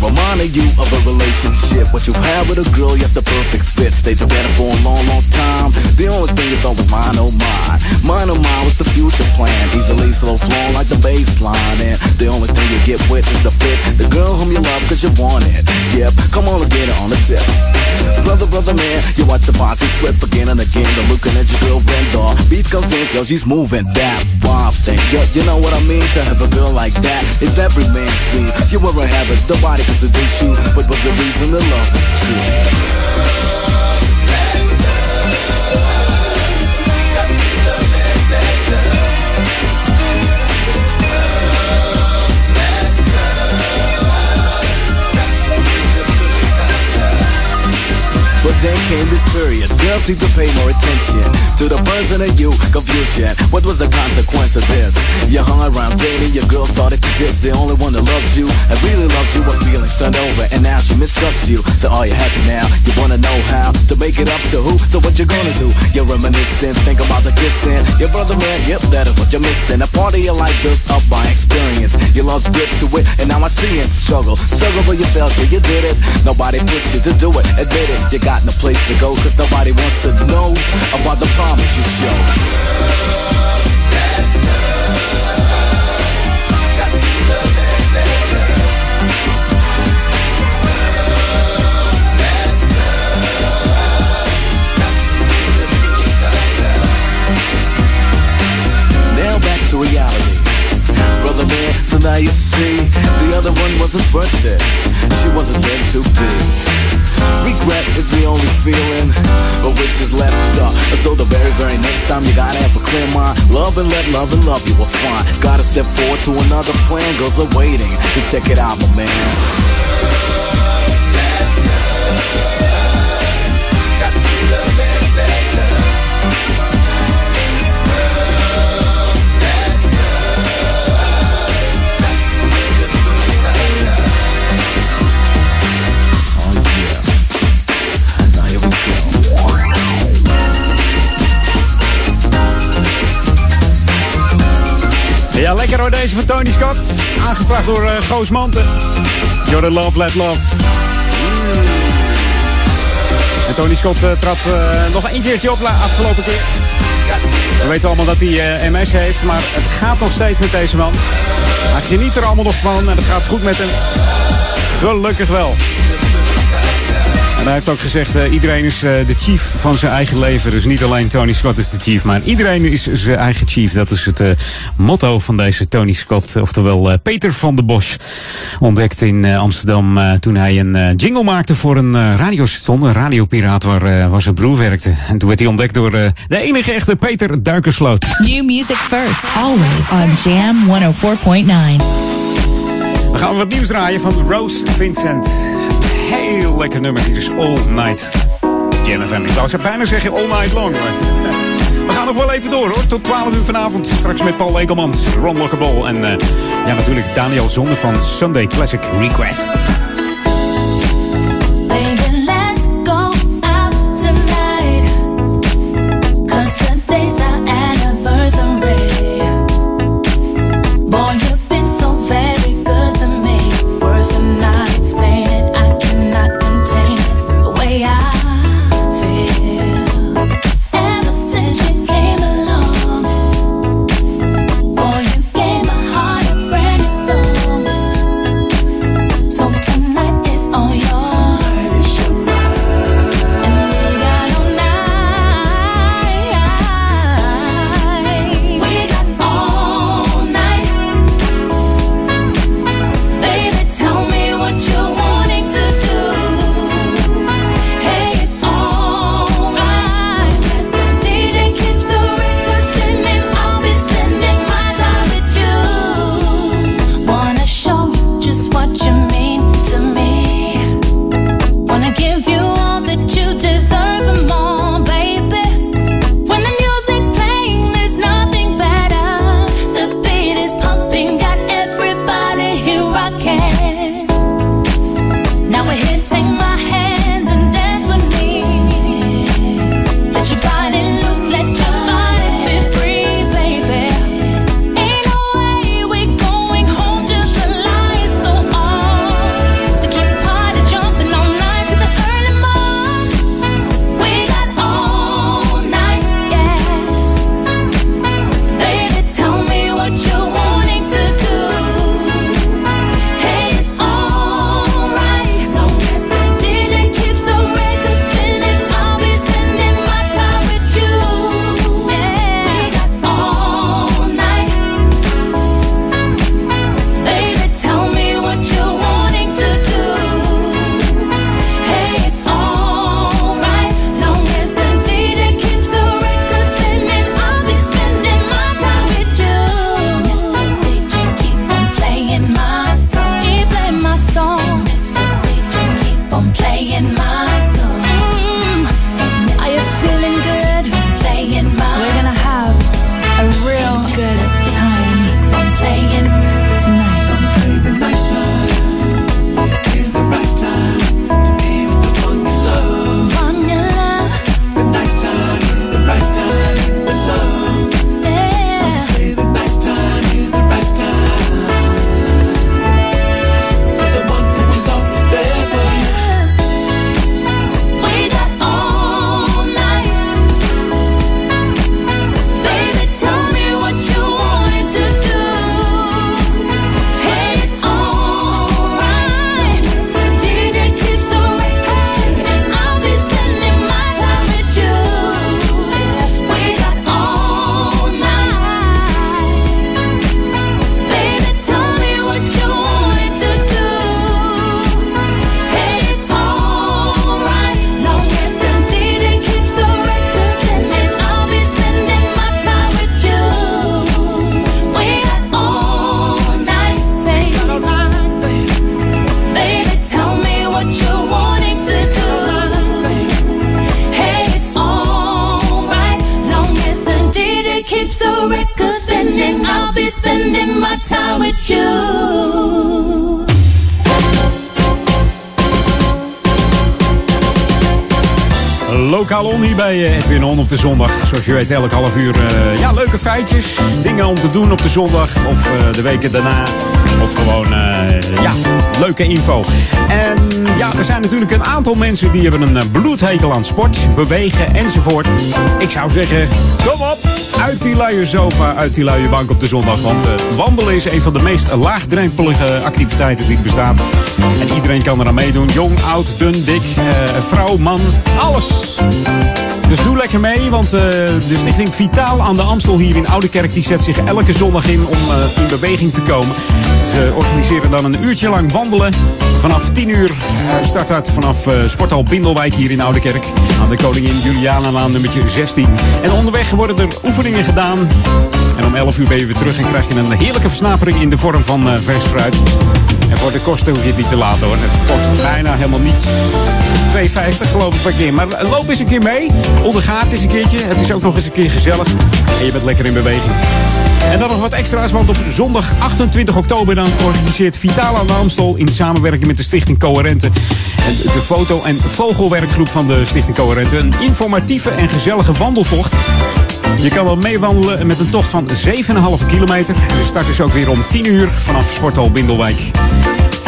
Reminding you of a relationship. What you had with a girl, yes, the perfect fit. Stay together for a long, long time. The only thing you thought was mine, oh mine. Mine, oh mine was the future plan. Easily slow flowing like the baseline. And the only thing you get with is the fit. The girl whom you love cause you want it. Yep, come on, let's get it on the tip. Brother, brother, man, you watch the posse flip again and again. The looking at your girl Brenda. Beat comes in, yo, she's moving that wild thing. Yo, you know what I mean? To have a girl like that is every man's dream. You ever have it, nobody can seduce you. But was the reason the love is true? But then came this period, girls seem to pay more attention to the person of you, confusion. What was the consequence of this? You hung around dating, your girl started to diss the only one that loved you, and really loved you. Her feelings turned over, and now she mistrusts you. So are you happy now? You wanna know how to make it up to who? So what you gonna do? You're reminiscing, think about the kissing. Your brother man, yep, that is what you're missing. A part of your life built up by experience. You lost grip to it, and now I see it. Struggle, struggle for yourself, yeah, you did it. Nobody pushed you to do it, admit it. You got no place to go, cause nobody wants to know about the promise you show. Now back to reality. Brother man, so now you see, the other one wasn't worth it. She wasn't meant to be. Regret is the only feeling of which is left up. So the very, very next time you gotta have a clear mind. Love and let love and love you will find. Gotta step forward to another plan. Girls are waiting to check it out, my man. Ja, lekker hoor deze van Tony Scott. Aangevraagd door eh, Goos Manten. You're love, let love. Mm. En Tony Scott eh, trad eh, nog een keertje op afgelopen keer. We weten allemaal dat hij MS heeft, maar het gaat nog steeds met deze man. Hij geniet er allemaal nog van en het gaat goed met hem. Gelukkig wel. Hij heeft ook gezegd, eh, iedereen is eh, de chief van zijn eigen leven. Dus niet alleen Tony Scott is de chief, maar iedereen is zijn eigen chief. Dat is het eh, motto van deze Tony Scott, oftewel Peter van de Bosch. Ontdekt in Amsterdam toen hij een jingle maakte voor een radiostation. Een radiopiraat waar, waar zijn broer werkte. En toen werd hij ontdekt door de enige echte Peter Duikersloot. New music first, always on Jam 104.9. We gaan wat nieuws draaien van Rose Vincent heel lekker nummer. Dit is All Night Jam FM. Ik zou bijna zeggen All Night Long. We gaan nog wel even door hoor. Tot 12 uur vanavond. Straks met Paul Ekelmans, Ron Lockerbol en eh, ja, natuurlijk Daniel Zonne van Sunday Classic Request. Zoals je weet, elk half uur eh, ja, leuke feitjes. Dingen om te doen op de zondag of eh, de weken daarna. Of gewoon, eh, ja, leuke info. En ja, er zijn natuurlijk een aantal mensen die hebben een bloedhekel aan sport, bewegen enzovoort. Ik zou zeggen, kom op, uit die luie sofa, uit die luie bank op de zondag. Want eh, wandelen is een van de meest laagdrempelige activiteiten die er bestaat. En iedereen kan eraan meedoen. Jong, oud, dun, dik, eh, vrouw, man, alles. Dus doe lekker mee, want eh, de stichting Vitaal aan de Amstel hier in Oudekerk... die zet zich elke zondag in om in beweging te komen. Ze organiseren dan een uurtje lang wandelen. Vanaf 10 uur eh, start dat vanaf eh, Sporthal Bindelwijk hier in Oudekerk. Aan de Koningin Julianalaan nummertje 16. En onderweg worden er oefeningen gedaan. En om 11 uur ben je weer terug en krijg je een heerlijke versnapering in de vorm van eh, vers fruit. Voor de kosten hoef je het niet te laten hoor. Het kost bijna helemaal niets. 2,50 geloof ik per keer. Maar loop eens een keer mee. Ondergaat eens een keertje. Het is ook nog eens een keer gezellig. En je bent lekker in beweging. En dan nog wat extra's, want op zondag 28 oktober dan organiseert Vitaal aan de Amstel in samenwerking met de Stichting Coherente en de foto- en vogelwerkgroep van de Stichting Coherente een informatieve en gezellige wandeltocht. Je kan al meewandelen met een tocht van 7,5 kilometer. De start is ook weer om 10 uur vanaf Sporthal Bindelwijk.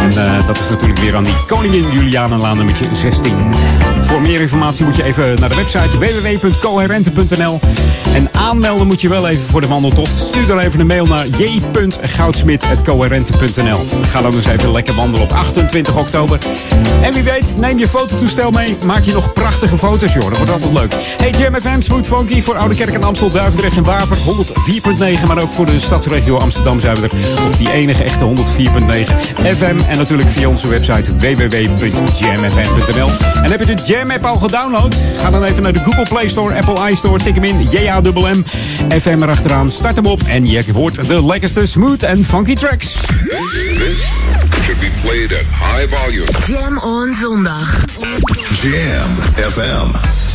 En eh, dat is natuurlijk weer aan die Koningin Julianenlaan nummer 16. Voor meer informatie moet je even naar de website www.coherente.nl. En aanmelden moet je wel even voor de wandeltocht. Stuur dan even een mail naar j.goudsmit.coherente.nl. Ga dan eens even lekker wandelen op 28 oktober. En wie weet, neem je fototoestel mee. Maak je nog prachtige foto's, joh. Dat wordt altijd leuk. Hey, Jam FM, Smooth Funky voor Oude Kerk en Amstel, Duivendrecht en Waver. 104.9, maar ook voor de stadsregio Amsterdam zijn we er op die enige echte 104.9 FM. En natuurlijk via onze website www.jamfm.nl. En heb je de Jam app al gedownload? Ga dan even naar de Google Play Store, Apple iStore, tik hem in, J-A-M-M, FM erachteraan, start hem op en je hoort de lekkerste smooth en funky tracks. This should be played at high volume. Jam on zondag. Jam FM.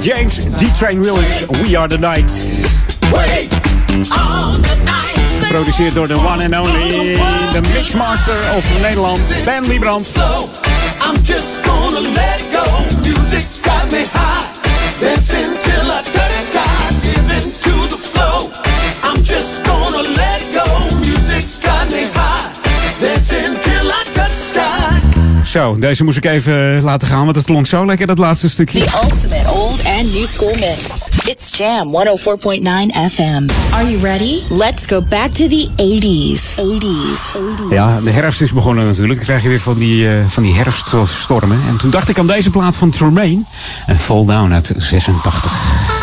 James D-Train Williams, We Are The Night. Geproduceerd door de one and only, de mixmaster of Nederland, Ben Liebrand. So, I'm just gonna let it go. Music's got me high. Dancing till I touch sky. Giving to the flow. I'm just gonna let it go. Music's got me high. Dancing till I touch sky. Zo, deze moest ik even laten gaan, want het klonk zo lekker, dat laatste stukje. The ultimate and new school mix. It's Jam 104.9 FM. Are you ready? Let's go back to the 80s. 80s. Ja, de herfst is begonnen natuurlijk. Dan krijg je weer van die, eh, van die herfststormen. En toen dacht ik aan deze plaat van Tremaine. En Fall Down uit 86.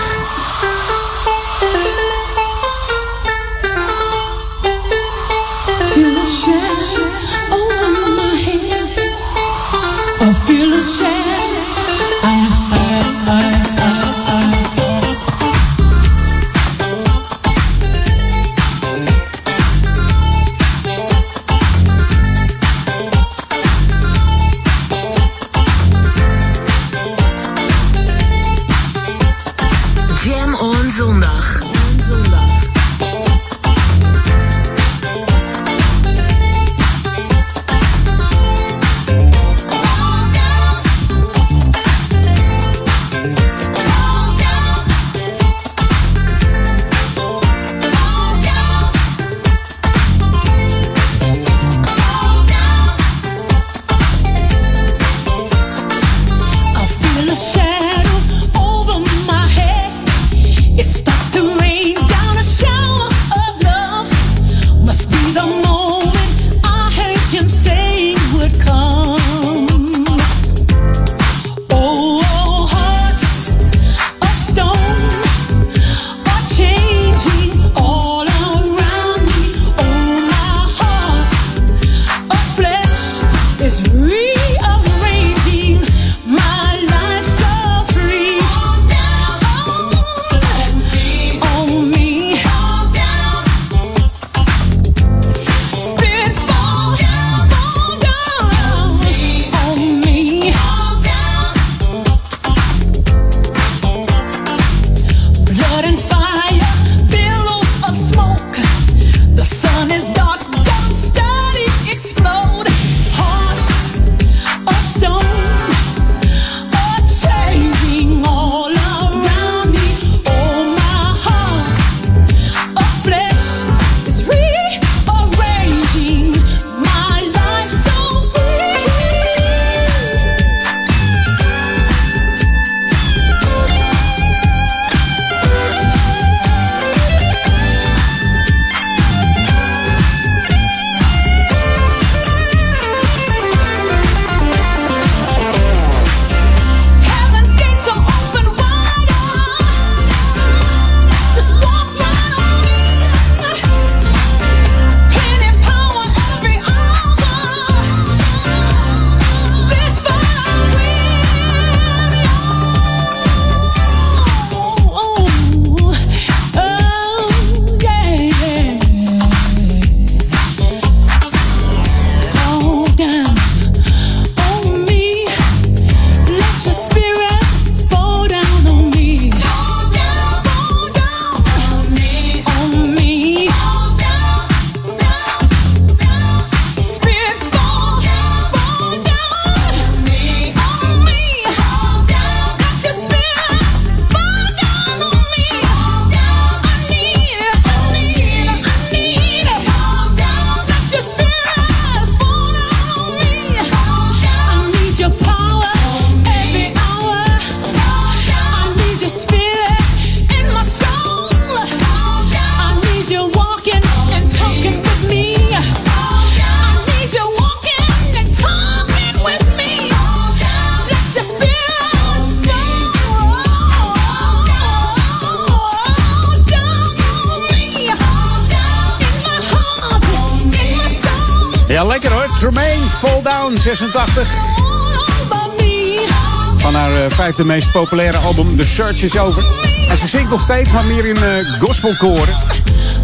Van haar eh, vijfde meest populaire album The Search is Over. En ze zingt nog steeds, maar meer in eh, gospelkoren.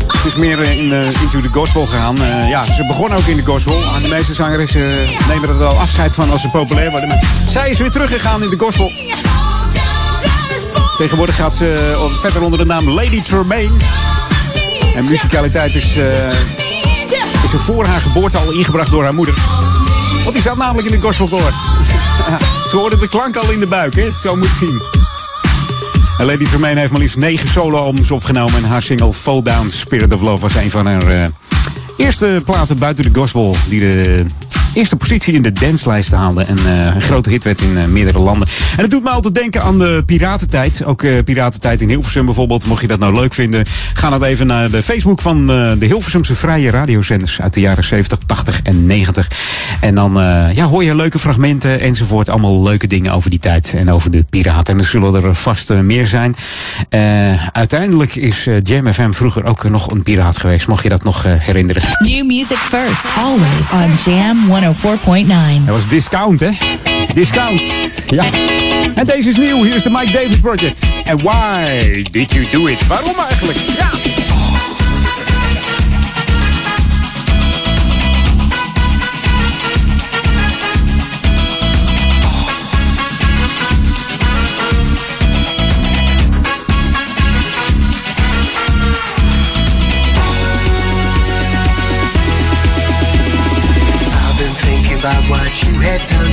Het is meer eh, in, into the gospel gegaan. ja, ze begon ook in de gospel. En de meeste zangeressen nemen er wel afscheid van als ze populair worden. Zij is weer teruggegaan in de gospel. Tegenwoordig gaat ze verder onder de naam Lady Tremaine. En muzikaliteit is, uh, is voor haar geboorte al ingebracht door haar moeder. Want die zat namelijk in de gospelkoor. ze hoorde de klank al in de buik, hè? Zo moet zien. En Lady Tremaine heeft maar liefst negen solo-albums opgenomen. En haar single Fall Down Spirit of Love was een van haar eh, eerste platen buiten de gospel. Die de eerste positie in de danslijst haalde. En eh, een grote hit werd in eh, meerdere landen. En het doet me altijd denken aan de piratentijd. Ook eh, piratentijd in Hilversum bijvoorbeeld. Mocht je dat nou leuk vinden, ga dan even naar de Facebook van de Hilversumse vrije radiozenders uit de jaren 70, 80 en 90. En dan eh, ja, hoor je leuke fragmenten enzovoort. Allemaal leuke dingen over die tijd en over de piraten. En er zullen er vast eh, meer zijn. Eh, uiteindelijk is Jam FM vroeger ook nog een piraat geweest. Mocht je dat nog herinneren. New music first, always on Jam 104.9. Dat was Discount, hè? Discount. Ja. En deze is nieuw. Hier is de Mike Davis Project. En why did you do it? Waarom eigenlijk? Ja.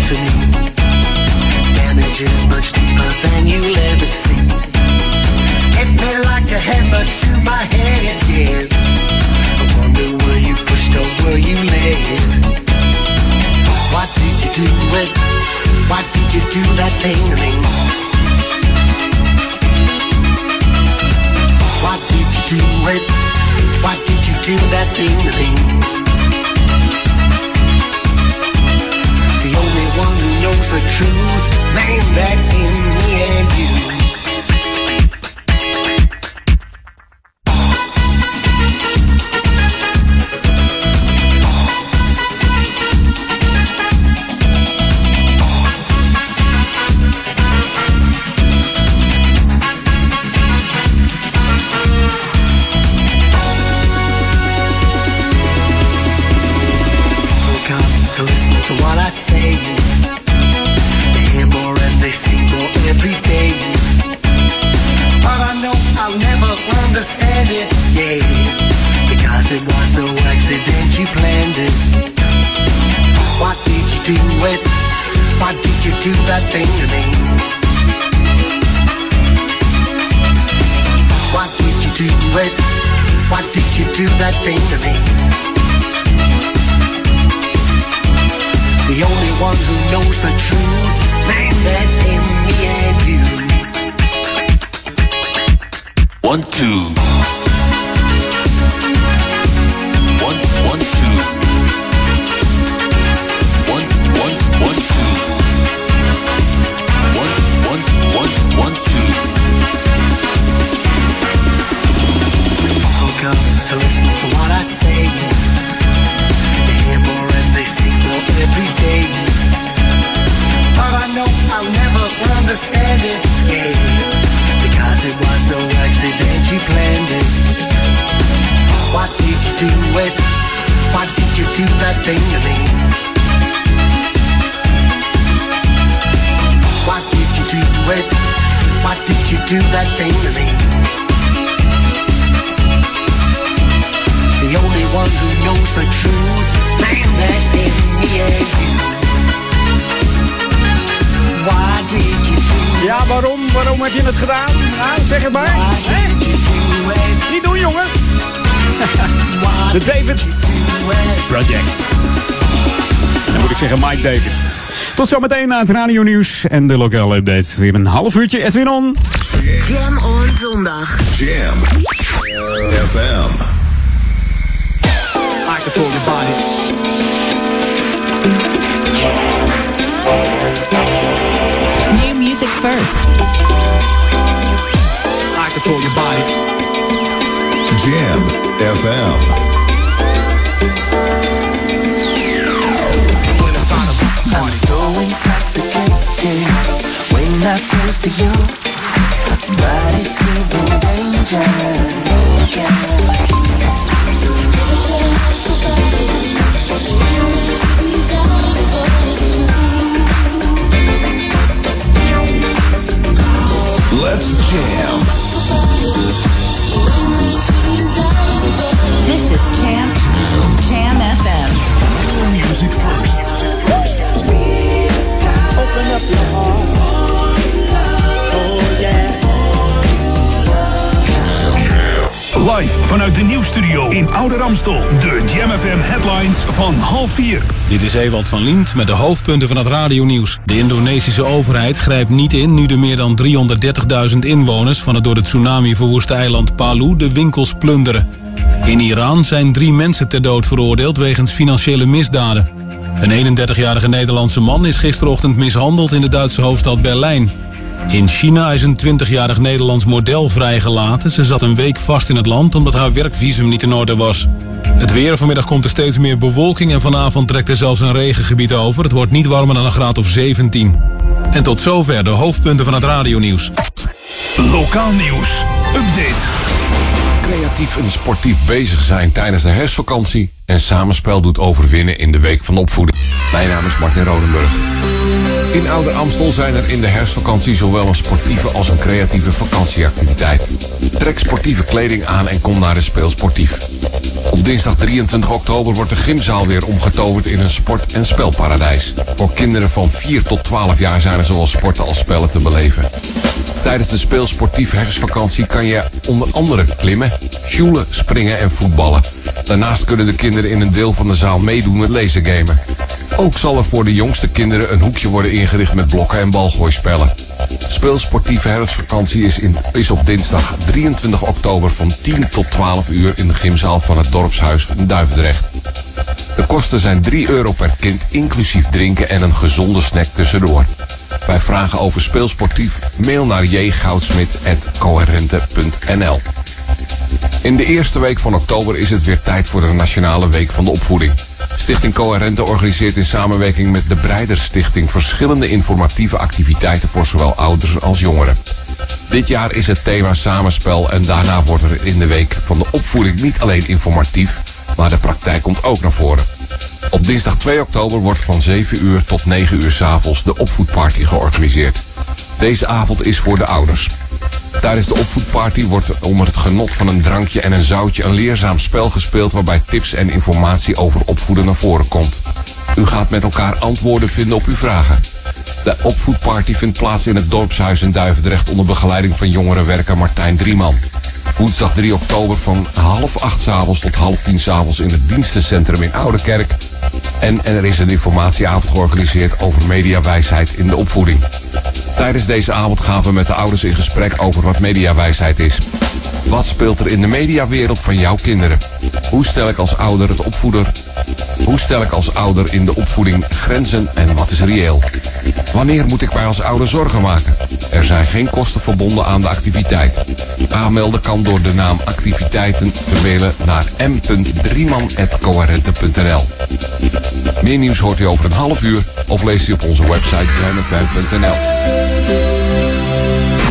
To me. Damages much deeper than you'll ever see. Hit me like a hammer to my head again. I wonder were you pushed or were you led? What did you do it? Why did you do that thing to me? Why did you do it? Why did you do that thing to me? Knows the truth, man, that's in me and you. Zometeen na het radio nieuws en de lokale updates. Weer een half uurtje Edwin On. Jam on zondag. Jam FM. I your body. New music first. I control your body. Jam FM. love to you. Body's danger. Let's jam. This is Jam Jam FM. Music first. Music first. Open up your heart. Live vanuit de nieuwsstudio in Oude Ramstel. De Jam headlines van half vier. Dit is Ewald van Liemt met de hoofdpunten van het radionieuws. De Indonesische overheid grijpt niet in nu de meer dan 330.000 inwoners van het door de tsunami verwoeste eiland Palu de winkels plunderen. In Iran zijn drie mensen ter dood veroordeeld wegens financiële misdaden. Een 31-jarige Nederlandse man is gisterochtend mishandeld in de Duitse hoofdstad Berlijn. In China is een 20-jarig Nederlands model vrijgelaten. Ze zat een week vast in het land omdat haar werkvisum niet in orde was. Het weer, vanmiddag komt er steeds meer bewolking en vanavond trekt er zelfs een regengebied over. Het wordt niet warmer dan een graad of 17. En tot zover de hoofdpunten van het radionieuws. Lokaal nieuws. Update. Creatief en sportief bezig zijn tijdens de herfstvakantie en samenspel doet overwinnen in de week van opvoeding. Mijn naam is Martin Rodenburg. In Ouder Amstel zijn er in de herfstvakantie zowel een sportieve als een creatieve vakantieactiviteit. Trek sportieve kleding aan en kom naar de speelsportief. Op dinsdag 23 oktober wordt de gymzaal weer omgetoverd in een sport- en spelparadijs. Voor kinderen van 4 tot 12 jaar zijn er zowel sporten als spellen te beleven. Tijdens de speelsportieve herfstvakantie kan je onder andere klimmen, sjoelen, springen en voetballen. Daarnaast kunnen de kinderen in een deel van de zaal meedoen met lasergamen. Ook zal er voor de jongste kinderen een hoekje worden ingericht met blokken en balgooispellen. Speelsportieve herfstvakantie is, in, is op dinsdag 23 oktober van 10 tot 12 uur in de gymzaal van het dorpshuis Duivendrecht. De kosten zijn 3 euro per kind, inclusief drinken en een gezonde snack tussendoor. Bij vragen over speelsportief, mail naar jgoudsmit.coherente.nl In de eerste week van oktober is het weer tijd voor de Nationale Week van de Opvoeding. Stichting Coherente organiseert in samenwerking met de Breiderstichting verschillende informatieve activiteiten voor zowel ouders als jongeren. Dit jaar is het thema samenspel en daarna wordt er in de week van de opvoeding niet alleen informatief, maar de praktijk komt ook naar voren. Op dinsdag 2 oktober wordt van 7 uur tot 9 uur 's avonds de opvoedparty georganiseerd. Deze avond is voor de ouders. Tijdens de opvoedparty wordt onder het genot van een drankje en een zoutje een leerzaam spel gespeeld waarbij tips en informatie over opvoeden naar voren komt. U gaat met elkaar antwoorden vinden op uw vragen. De opvoedparty vindt plaats in het dorpshuis in Duivendrecht onder begeleiding van jongerenwerker Martijn Drieman. Woensdag 3 oktober van half acht 's avonds tot half tien 's avonds in het dienstencentrum in Oudekerk. En er is een informatieavond georganiseerd over mediawijsheid in de opvoeding. Tijdens deze avond gaan we met de ouders in gesprek over wat mediawijsheid is. Wat speelt er in de mediawereld van jouw kinderen? Hoe stel ik als ouder het opvoeder? Hoe stel ik als ouder in de opvoeding grenzen en wat is reëel? Wanneer moet ik mij als ouder zorgen maken? Er zijn geen kosten verbonden aan de activiteit. Aanmelden kan door de naam activiteiten te mailen naar m.drieman.coherente.nl Meer nieuws hoort u over een half uur of leest u op onze website jamfm.nl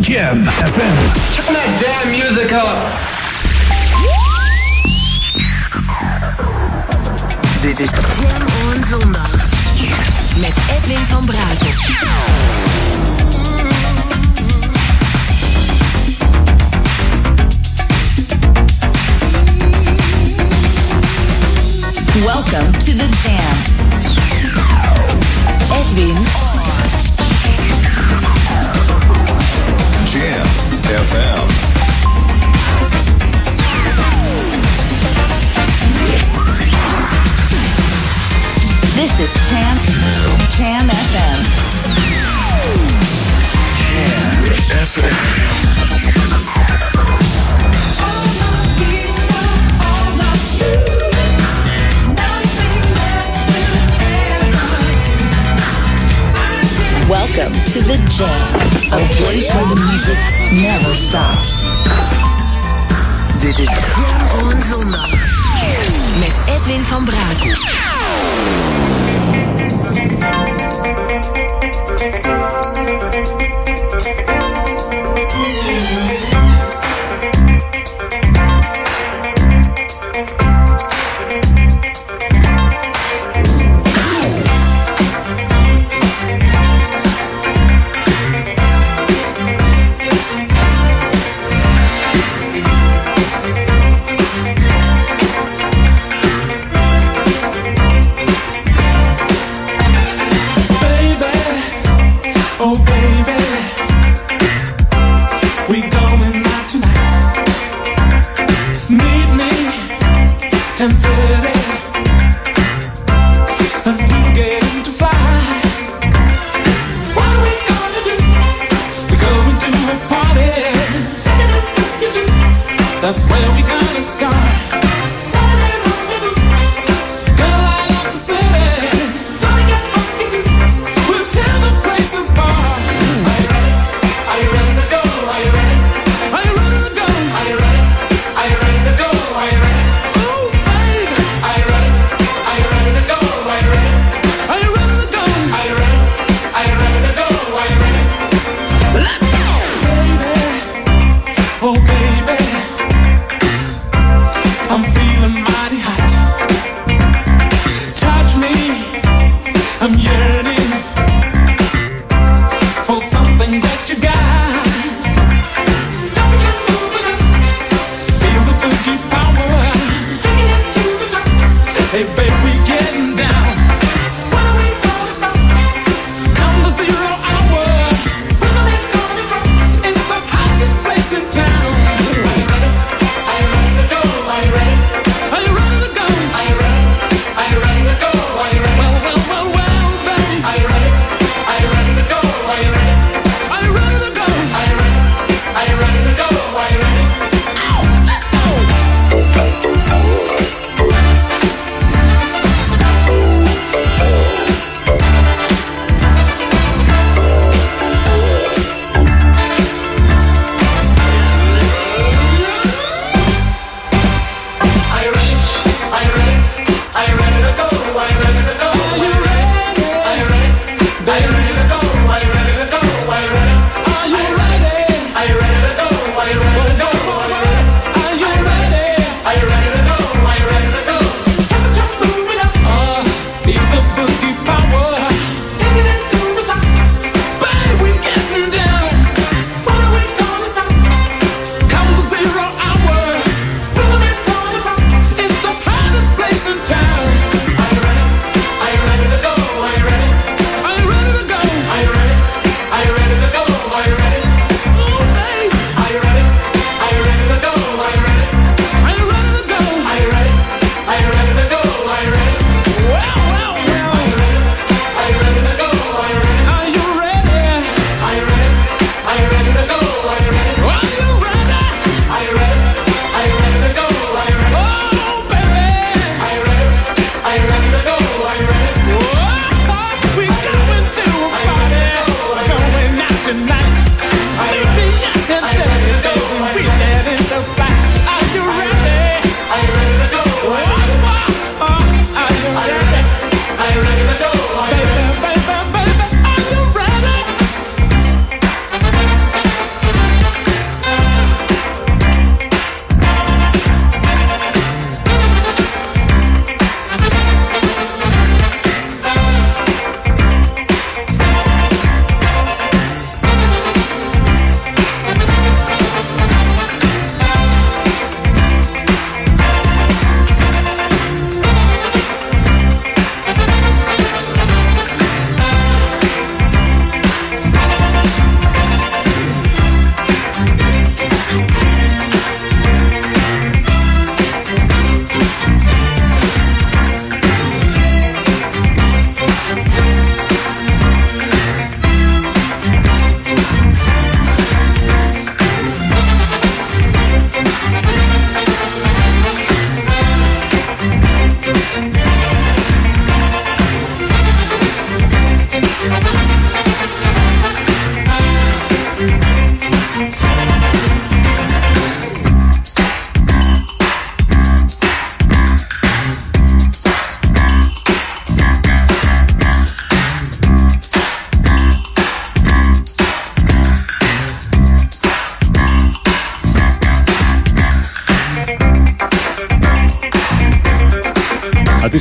Jam FM. Turn that damn music up. Dit is Jam on Zondag. Met Edwin van Brakel. Welcome to the Jam. Edwin Jam FM. This is Jam Jam FM. Welcome to the Jam, a place where the music never stops. Dit is Jam on Zondag. Met Edwin van Brakel. Thank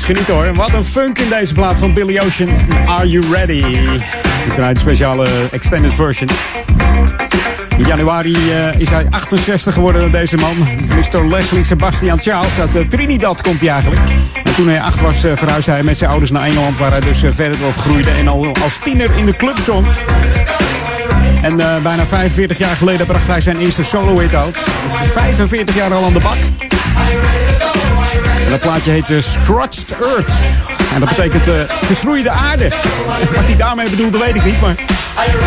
Geniet hoor. Wat een funk in deze plaat van Billy Ocean. Are you ready? Ik draai een speciale extended version. In januari eh, is hij 68 geworden, deze man. Mr. Leslie Sebastian Charles. Uit eh, Trinidad komt hij eigenlijk. En toen hij 8 was, eh, verhuisde hij met zijn ouders naar Engeland... waar hij dus verder op groeide en al als tiener in de club zong. En bijna 45 jaar geleden bracht hij zijn eerste solo-hit uit. Dus 45 jaar al aan de bak. Dat plaatje heet eh, Scorched Earth. En dat betekent eh verschroeide aarde. Wat hij daarmee bedoelde weet ik niet, maar...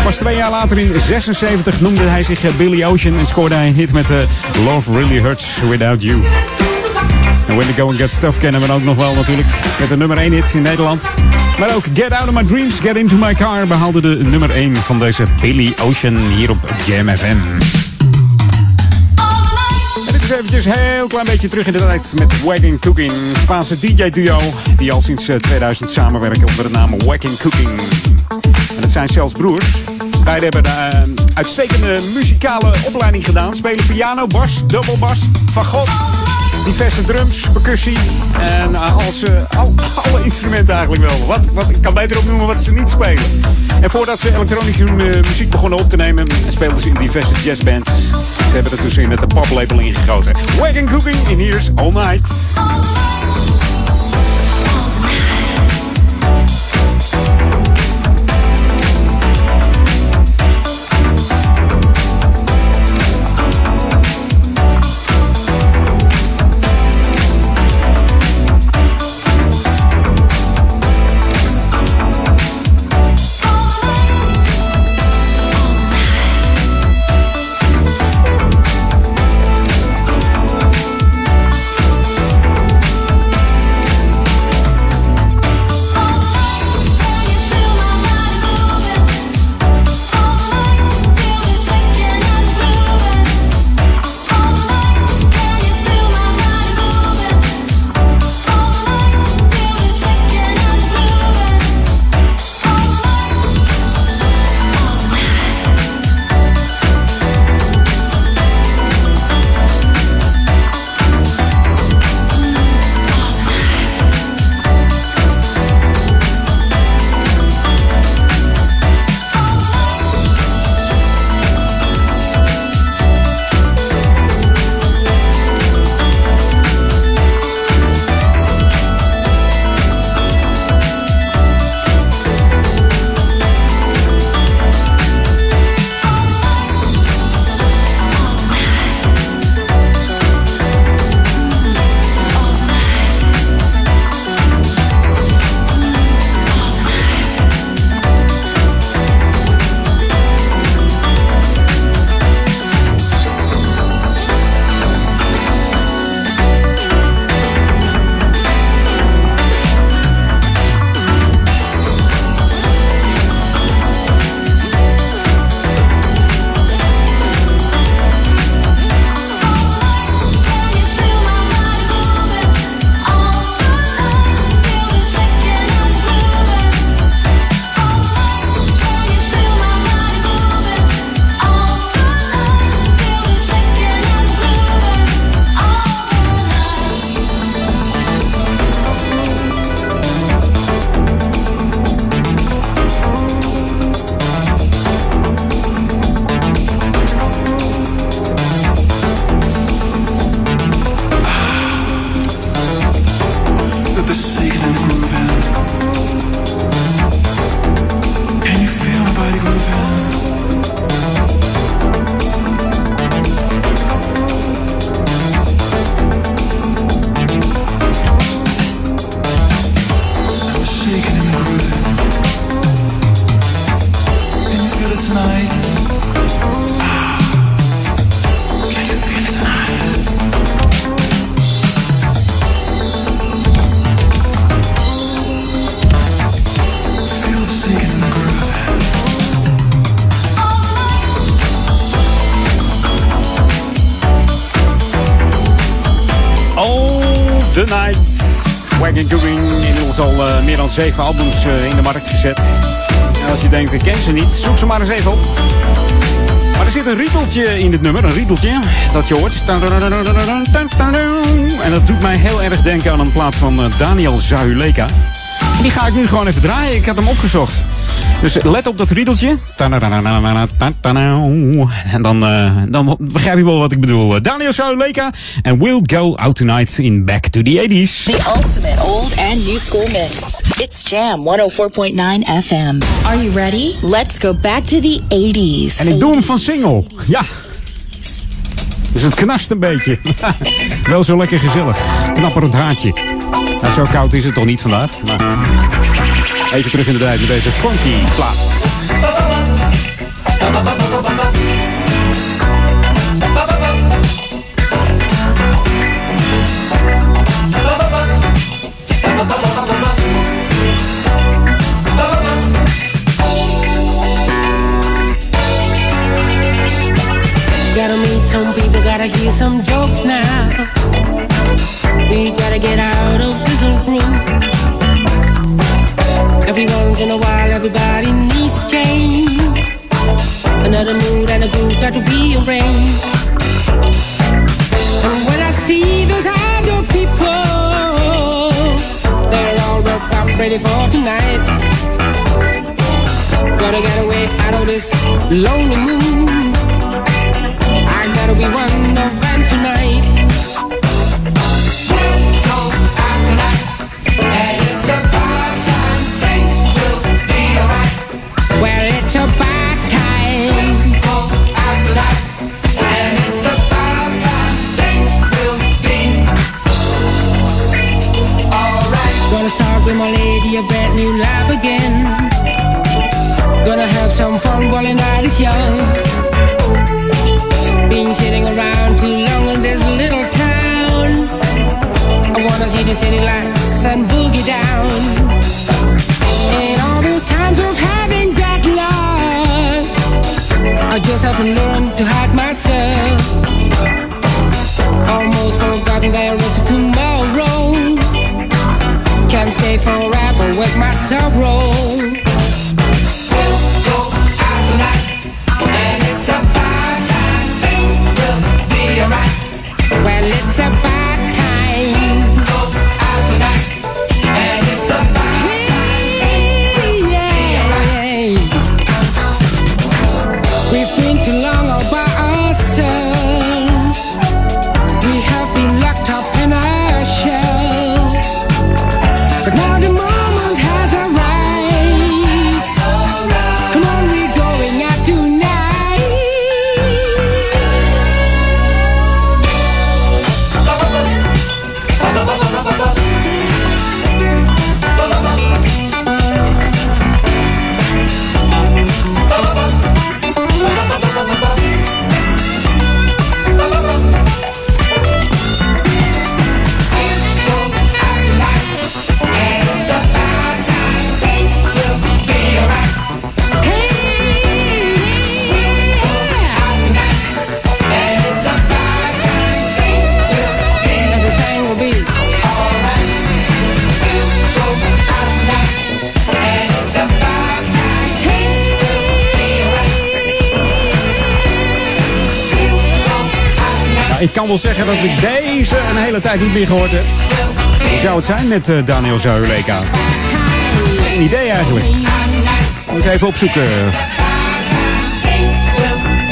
Pas twee jaar later in 76 noemde hij zich eh, Billy Ocean en scoorde hij een hit met Love Really Hurts Without You. En When the Going Get Stuff kennen we ook nog wel natuurlijk. Met de nummer 1 hit in Nederland. Maar ook Get Out of My Dreams, Get Into My Car behaalde de nummer 1 van deze Billy Ocean hier op Jam FM. Is eventjes heel klein beetje terug in de tijd met Wagon Cooking. Spaanse DJ-duo die al sinds eh, 2000 samenwerken onder de naam Wagon Cooking. En het zijn zelfs broers. Beiden hebben een eh, uitstekende muzikale opleiding gedaan. Spelen piano, bas, dubbelbas, fagot, diverse drums, percussie en eh, als, eh, al, alle instrumenten eigenlijk wel. Wat, wat, ik kan beter opnoemen wat ze niet spelen. En voordat ze elektronische eh, muziek begonnen op te nemen, speelden ze in diverse jazzbands. Hebben er dus in het poplabel ingegoten. Wagon Cooking in Here's All Night. Zeven albums eh, in de markt gezet. En als je denkt, ik ken ze niet, zoek ze maar eens even op. Maar er zit een riedeltje in dit nummer, een riedeltje, dat je hoort. En dat doet mij heel erg denken aan een plaat van eh, Daniel Zahuleka. Die ga ik nu gewoon even draaien, ik had hem opgezocht. Dus let op dat riedeltje. En dan, dan begrijp je wel wat ik bedoel. Daniel Sauleka en We'll Go Out Tonight in Back to the 80s. The ultimate old and new school mix. It's Jam 104.9 FM. Are you ready? Let's go back to the 80s. En ik doe hem van single. Ja. Dus het knast een beetje. Wel zo lekker gezellig. Knapperend haartje. Nou, zo koud is het toch niet vandaag. Maar even terug in de tijd met deze funky plaat. For tonight. Gotta get away out of this lonely mood. I gotta be one of deze een hele tijd niet meer gehoord heb. Hoe zou het zijn met eh, Daniel Zuileka? Geen idee eigenlijk. Moet even opzoeken.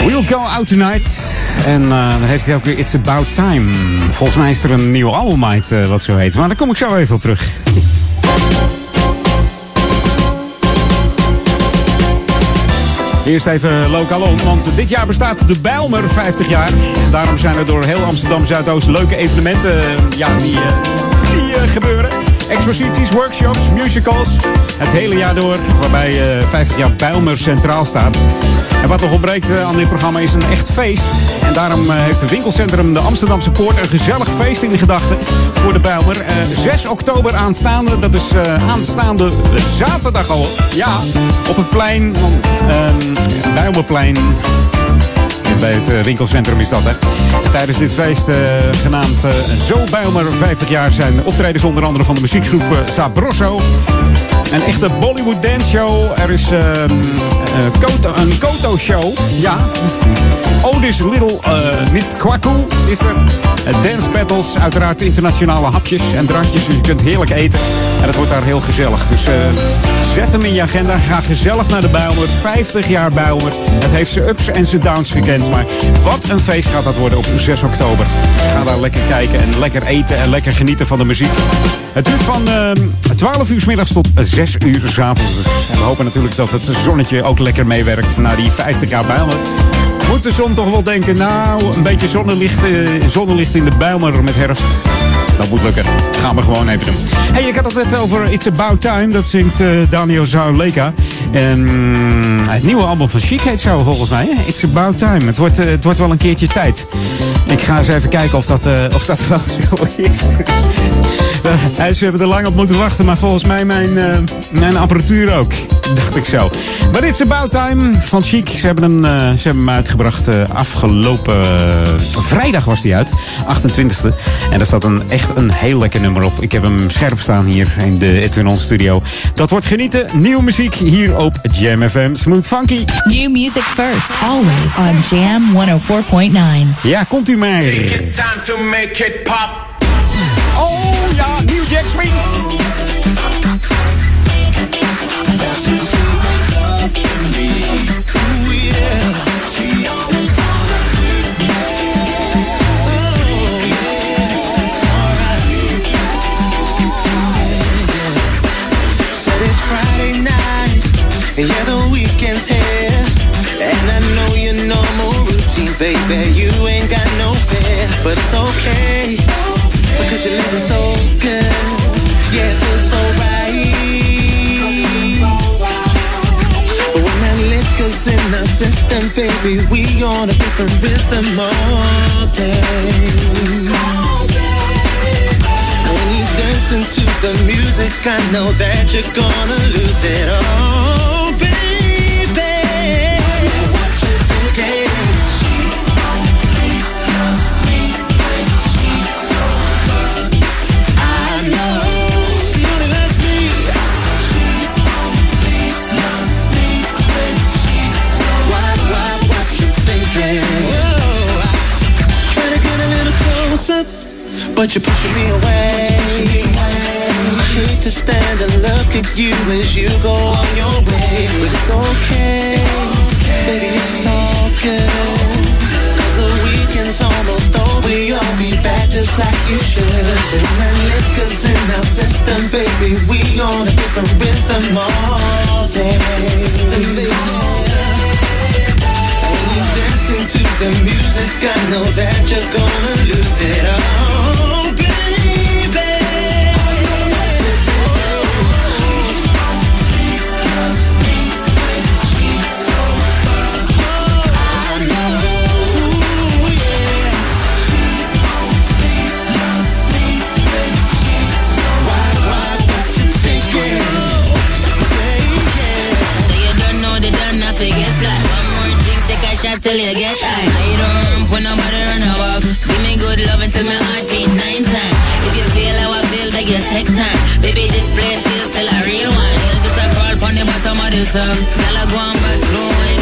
We'll Go Out Tonight. En eh, dan heeft hij ook weer It's About Time. Volgens mij is er een nieuw album uit eh, wat zo heet. Maar daar kom ik zo even op terug. Eerst even lokaal om, want dit jaar bestaat de Bijlmer 50 jaar. Daarom zijn er door heel Amsterdam Zuidoost leuke evenementen eh, ja, die, eh, die eh, gebeuren. Exposities, workshops, musicals. Het hele jaar door, waarbij eh 50 jaar Bijlmer centraal staat. En wat nog ontbreekt eh, aan dit programma is een echt feest. En daarom eh, heeft het winkelcentrum de Amsterdamse Poort een gezellig feest in de gedachten voor de Bijlmer. Eh, 6 oktober aanstaande, dat is eh, aanstaande zaterdag al. Ja, op het plein, eh, Bijlmerplein. Bij het eh, winkelcentrum is dat, hè. En tijdens dit feest, eh, genaamd eh, Zo Bijlmer 50 jaar, zijn optredens onder andere van de muziekgroep eh, Sabroso. Een echte Bollywood dance show. Er is ehm, eh, Koto- een Koto-show. Ja. Otis Little uh, Miss Kwaku is er. Eh, dance battles, uiteraard internationale hapjes en drankjes. Dus je kunt heerlijk eten. En het wordt daar heel gezellig. Dus eh, zet hem in je agenda. Ga gezellig naar de Bijlmer. 50 jaar Bijlmer. Het heeft zijn ups en zijn downs gekend. Maar wat een feest gaat dat worden op 6 oktober. Dus ga daar lekker kijken en lekker eten en lekker genieten van de muziek. Het duurt van eh, 12 uur 's middags tot 6 uur 's avonds. Dus. En we hopen natuurlijk dat het zonnetje ook lekker meewerkt naar die 50 jaar Bijlmer. Moet de zon toch wel denken, nou, een beetje zonnelicht, eh, zonnelicht in de Bijlmer met herfst. Dat moet lukken. Gaan we gewoon even doen. hey, ik had het net over It's About Time. Dat zingt eh, Daniel Zauleka. En mm, het nieuwe album van Chic heet zo volgens mij. Hè? It's About Time. Het wordt, eh, het wordt wel een keertje tijd. Ik ga eens even kijken of dat, eh, of dat wel zo is. Ze hebben er lang op moeten wachten, maar volgens mij mijn, mijn apparatuur ook. Dacht ik zo. Maar It's About Time van Chic. Ze hebben hem, ze hebben hem uitgebracht afgelopen vrijdag was die uit. 28e. En daar staat een, echt een heel lekker nummer op. Ik heb hem scherp staan hier in de Edwin On studio. Dat wordt genieten. Nieuwe muziek hier op Jam FM. Smooth Funky. New music first, always on Jam 104.9. Ja, komt u maar. It's time to make it pop. Oh ja, New Jack Swing. Baby. You ain't got no fear, but it's okay. Because you're living so good. Yeah, it feels so right. But when that liquor's in our system, baby, we on a different rhythm all day. When you dancing to the music, I know that you're gonna lose it all, closer, but you're pushing me away. I hate to stand and look at you as you go on your way, but it's okay, baby, it's all good. 'Cause the weekend's almost over, you'll be back just like you should. When that liquor's in our system, baby, we on a different rhythm all day. When you dancing to the music, I know that you're gonna lose it all, baby. So you don't know the done, I forget fly. One more drink, take a shot till you get high. I don't for nobody run a walk. Give me good love until my heart beat nine times. If you feel how I feel, beg you take time. Baby, this place feels till I real one. It's just a crawl on the bottom of the sub. Girl, I go on back slow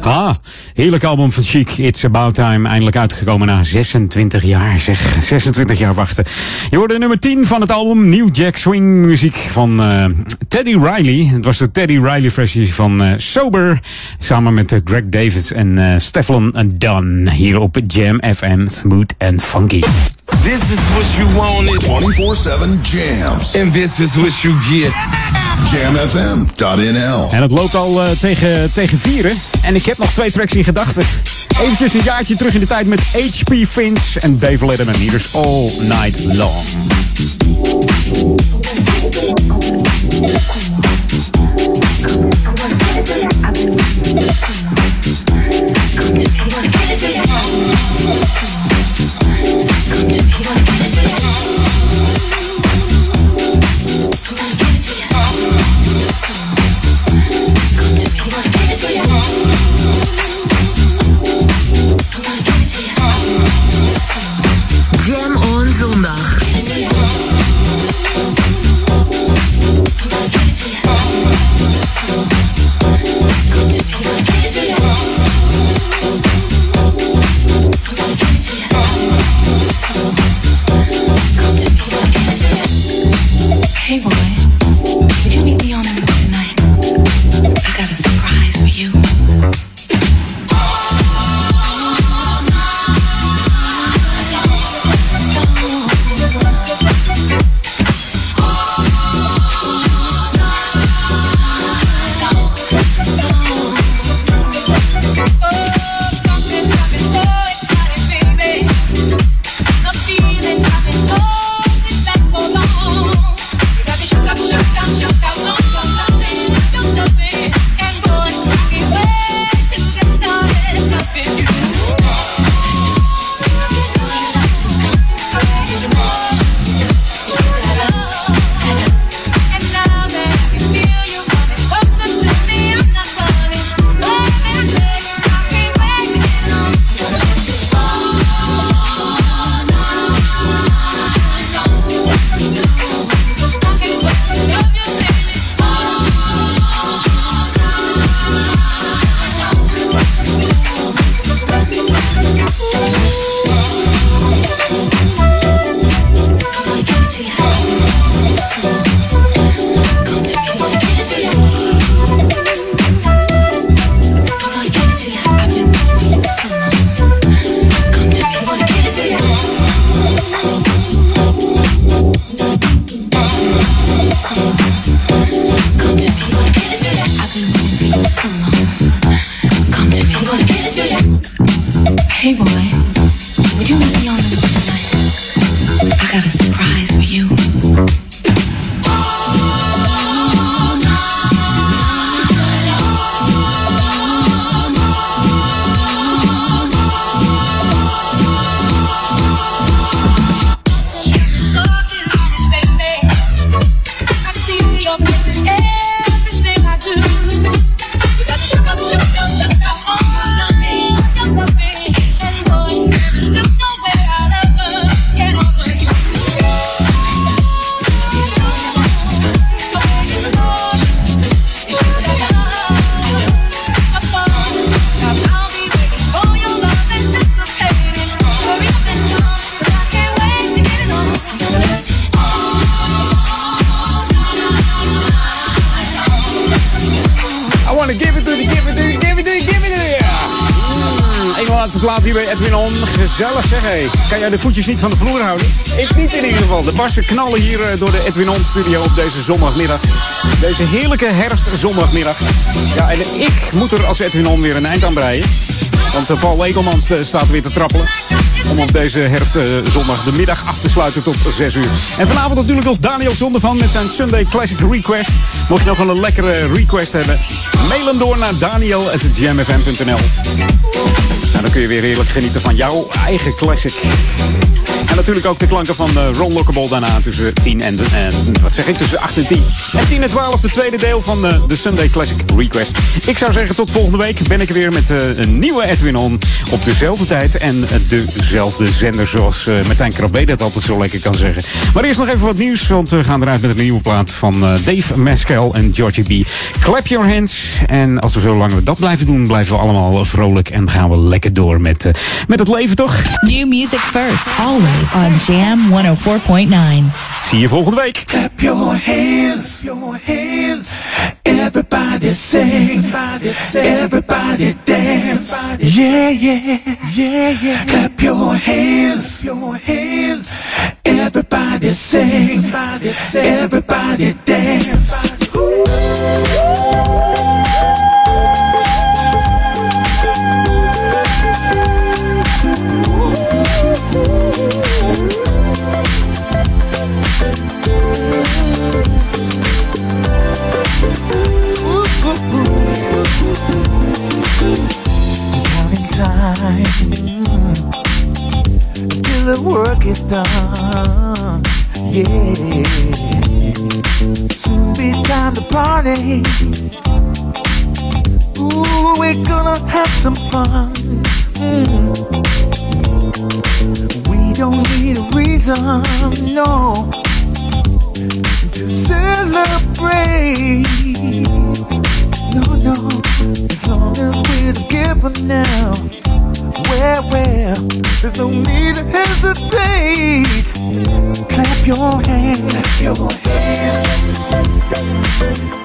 Ah, heerlijk album van Chic. It's About Time. Eindelijk uitgekomen na 26 jaar. Zeg, 26 jaar wachten. Je hoorde nummer 10 van het album New Jack Swing muziek van eh, Teddy Riley. Het was de Teddy Riley versie van eh, Sober. Samen met eh, Greg Davis en Stefan Dunn. Hier op Jam FM. Smooth and funky. This is what you wanted. 24-7 jams. And this is what you get. jamfm.nl. En het loopt al eh, tegen, tegen vieren. En ik heb nog twee tracks in gedachten. Eventjes een jaartje terug in de tijd met H.P. Finch en Dave Letterman. Hier is All Night Long. Jij de voetjes niet van de vloer houden? Ik niet in ieder geval. De bassen knallen hier eh, door de Edwin On studio op deze zondagmiddag. Deze heerlijke herfstzondagmiddag. Ja, en ik moet er als Edwin On weer een eind aan breien. Want eh, Paul Ekelmans eh, staat weer te trappelen. Om op deze herfstzondag de middag af te sluiten tot 6 uur. En vanavond natuurlijk nog Daniel Zondervan met zijn Sunday Classic Request. Mocht je nog een lekkere request hebben, mail hem door naar daniel.jamfm.nl. Nou, dan kun je weer heerlijk genieten van jouw eigen classic. En natuurlijk ook de klanken van eh, Ron Lockable daarna tussen 10 en, en wat zeg ik, tussen 8 en 10. En 10 en 12 de tweede deel van eh, de Sunday Classic Request. Ik zou zeggen tot volgende week ben ik er weer met eh, een nieuwe Edwin On. Op dezelfde tijd en eh, dezelfde zender zoals eh Martijn Krabbe dat altijd zo lekker kan zeggen. Maar eerst nog even wat nieuws, want we gaan eruit met een nieuwe plaat van eh, Dave Mescal en Georgie B. Clap your hands. En als we zo lang dat blijven doen, blijven we allemaal vrolijk en gaan we lekker door met, eh, met het leven toch? New music first, always on Jam 104.9. Zie je volgende week. Clap your hands, your hands. Everybody sing, everybody dance. Yeah, yeah, yeah, yeah. Clap your hands, your hands. Everybody sing, everybody dance. Done. Yeah. Soon be time to party. Ooh, we're gonna have some fun. Mm. We don't need a reason, no, to celebrate. No, no, as long as we're together now. Well, well, there's no need to hesitate. Clap your hands, clap your hands.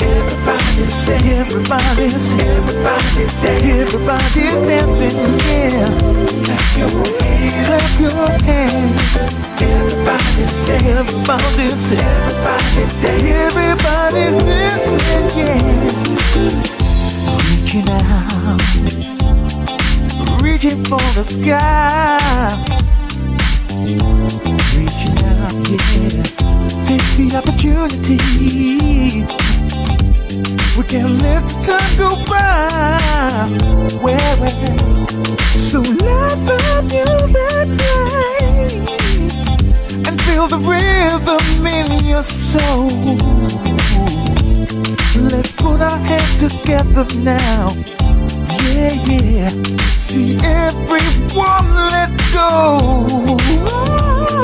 Everybody say, everybody say, everybody dance, everybody dancing, yeah. Clap your hands, clap your hands. Everybody say, everybody say, everybody dance, everybody dancing, yeah. Reaching out, reaching for the sky. Reaching out, yeah. Take the opportunity. We can't let the time go by. Well, well. So let the music play and feel the rhythm in your soul. Let's put our hands together now. Yeah, yeah. See everyone, let go.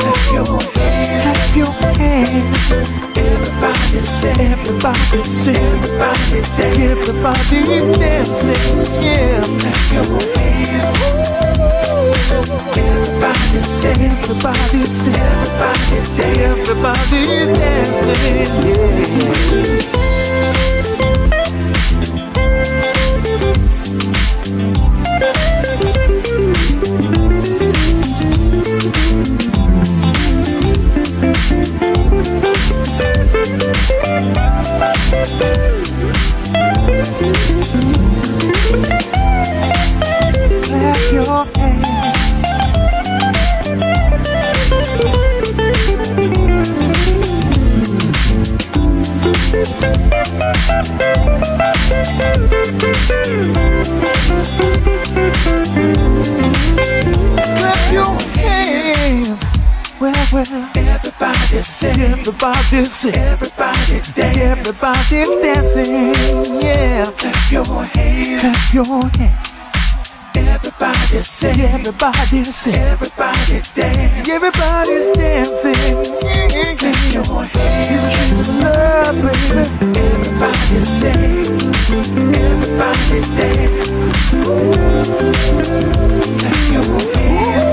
Clap your hands. Clap your hands. Everybody say, everybody say, everybody dance, everybody dancing, yeah. Clap your hands. Everybody say, everybody say, everybody everybody dancing, yeah. Well, everybody say, everybody dance, everybody dancing, yeah. Clap your hands, clap your hands. Everybody say, everybody dance, everybody's dancing, yeah. Clap your hands, love, baby. Everybody say, everybody dance. Clap your hands.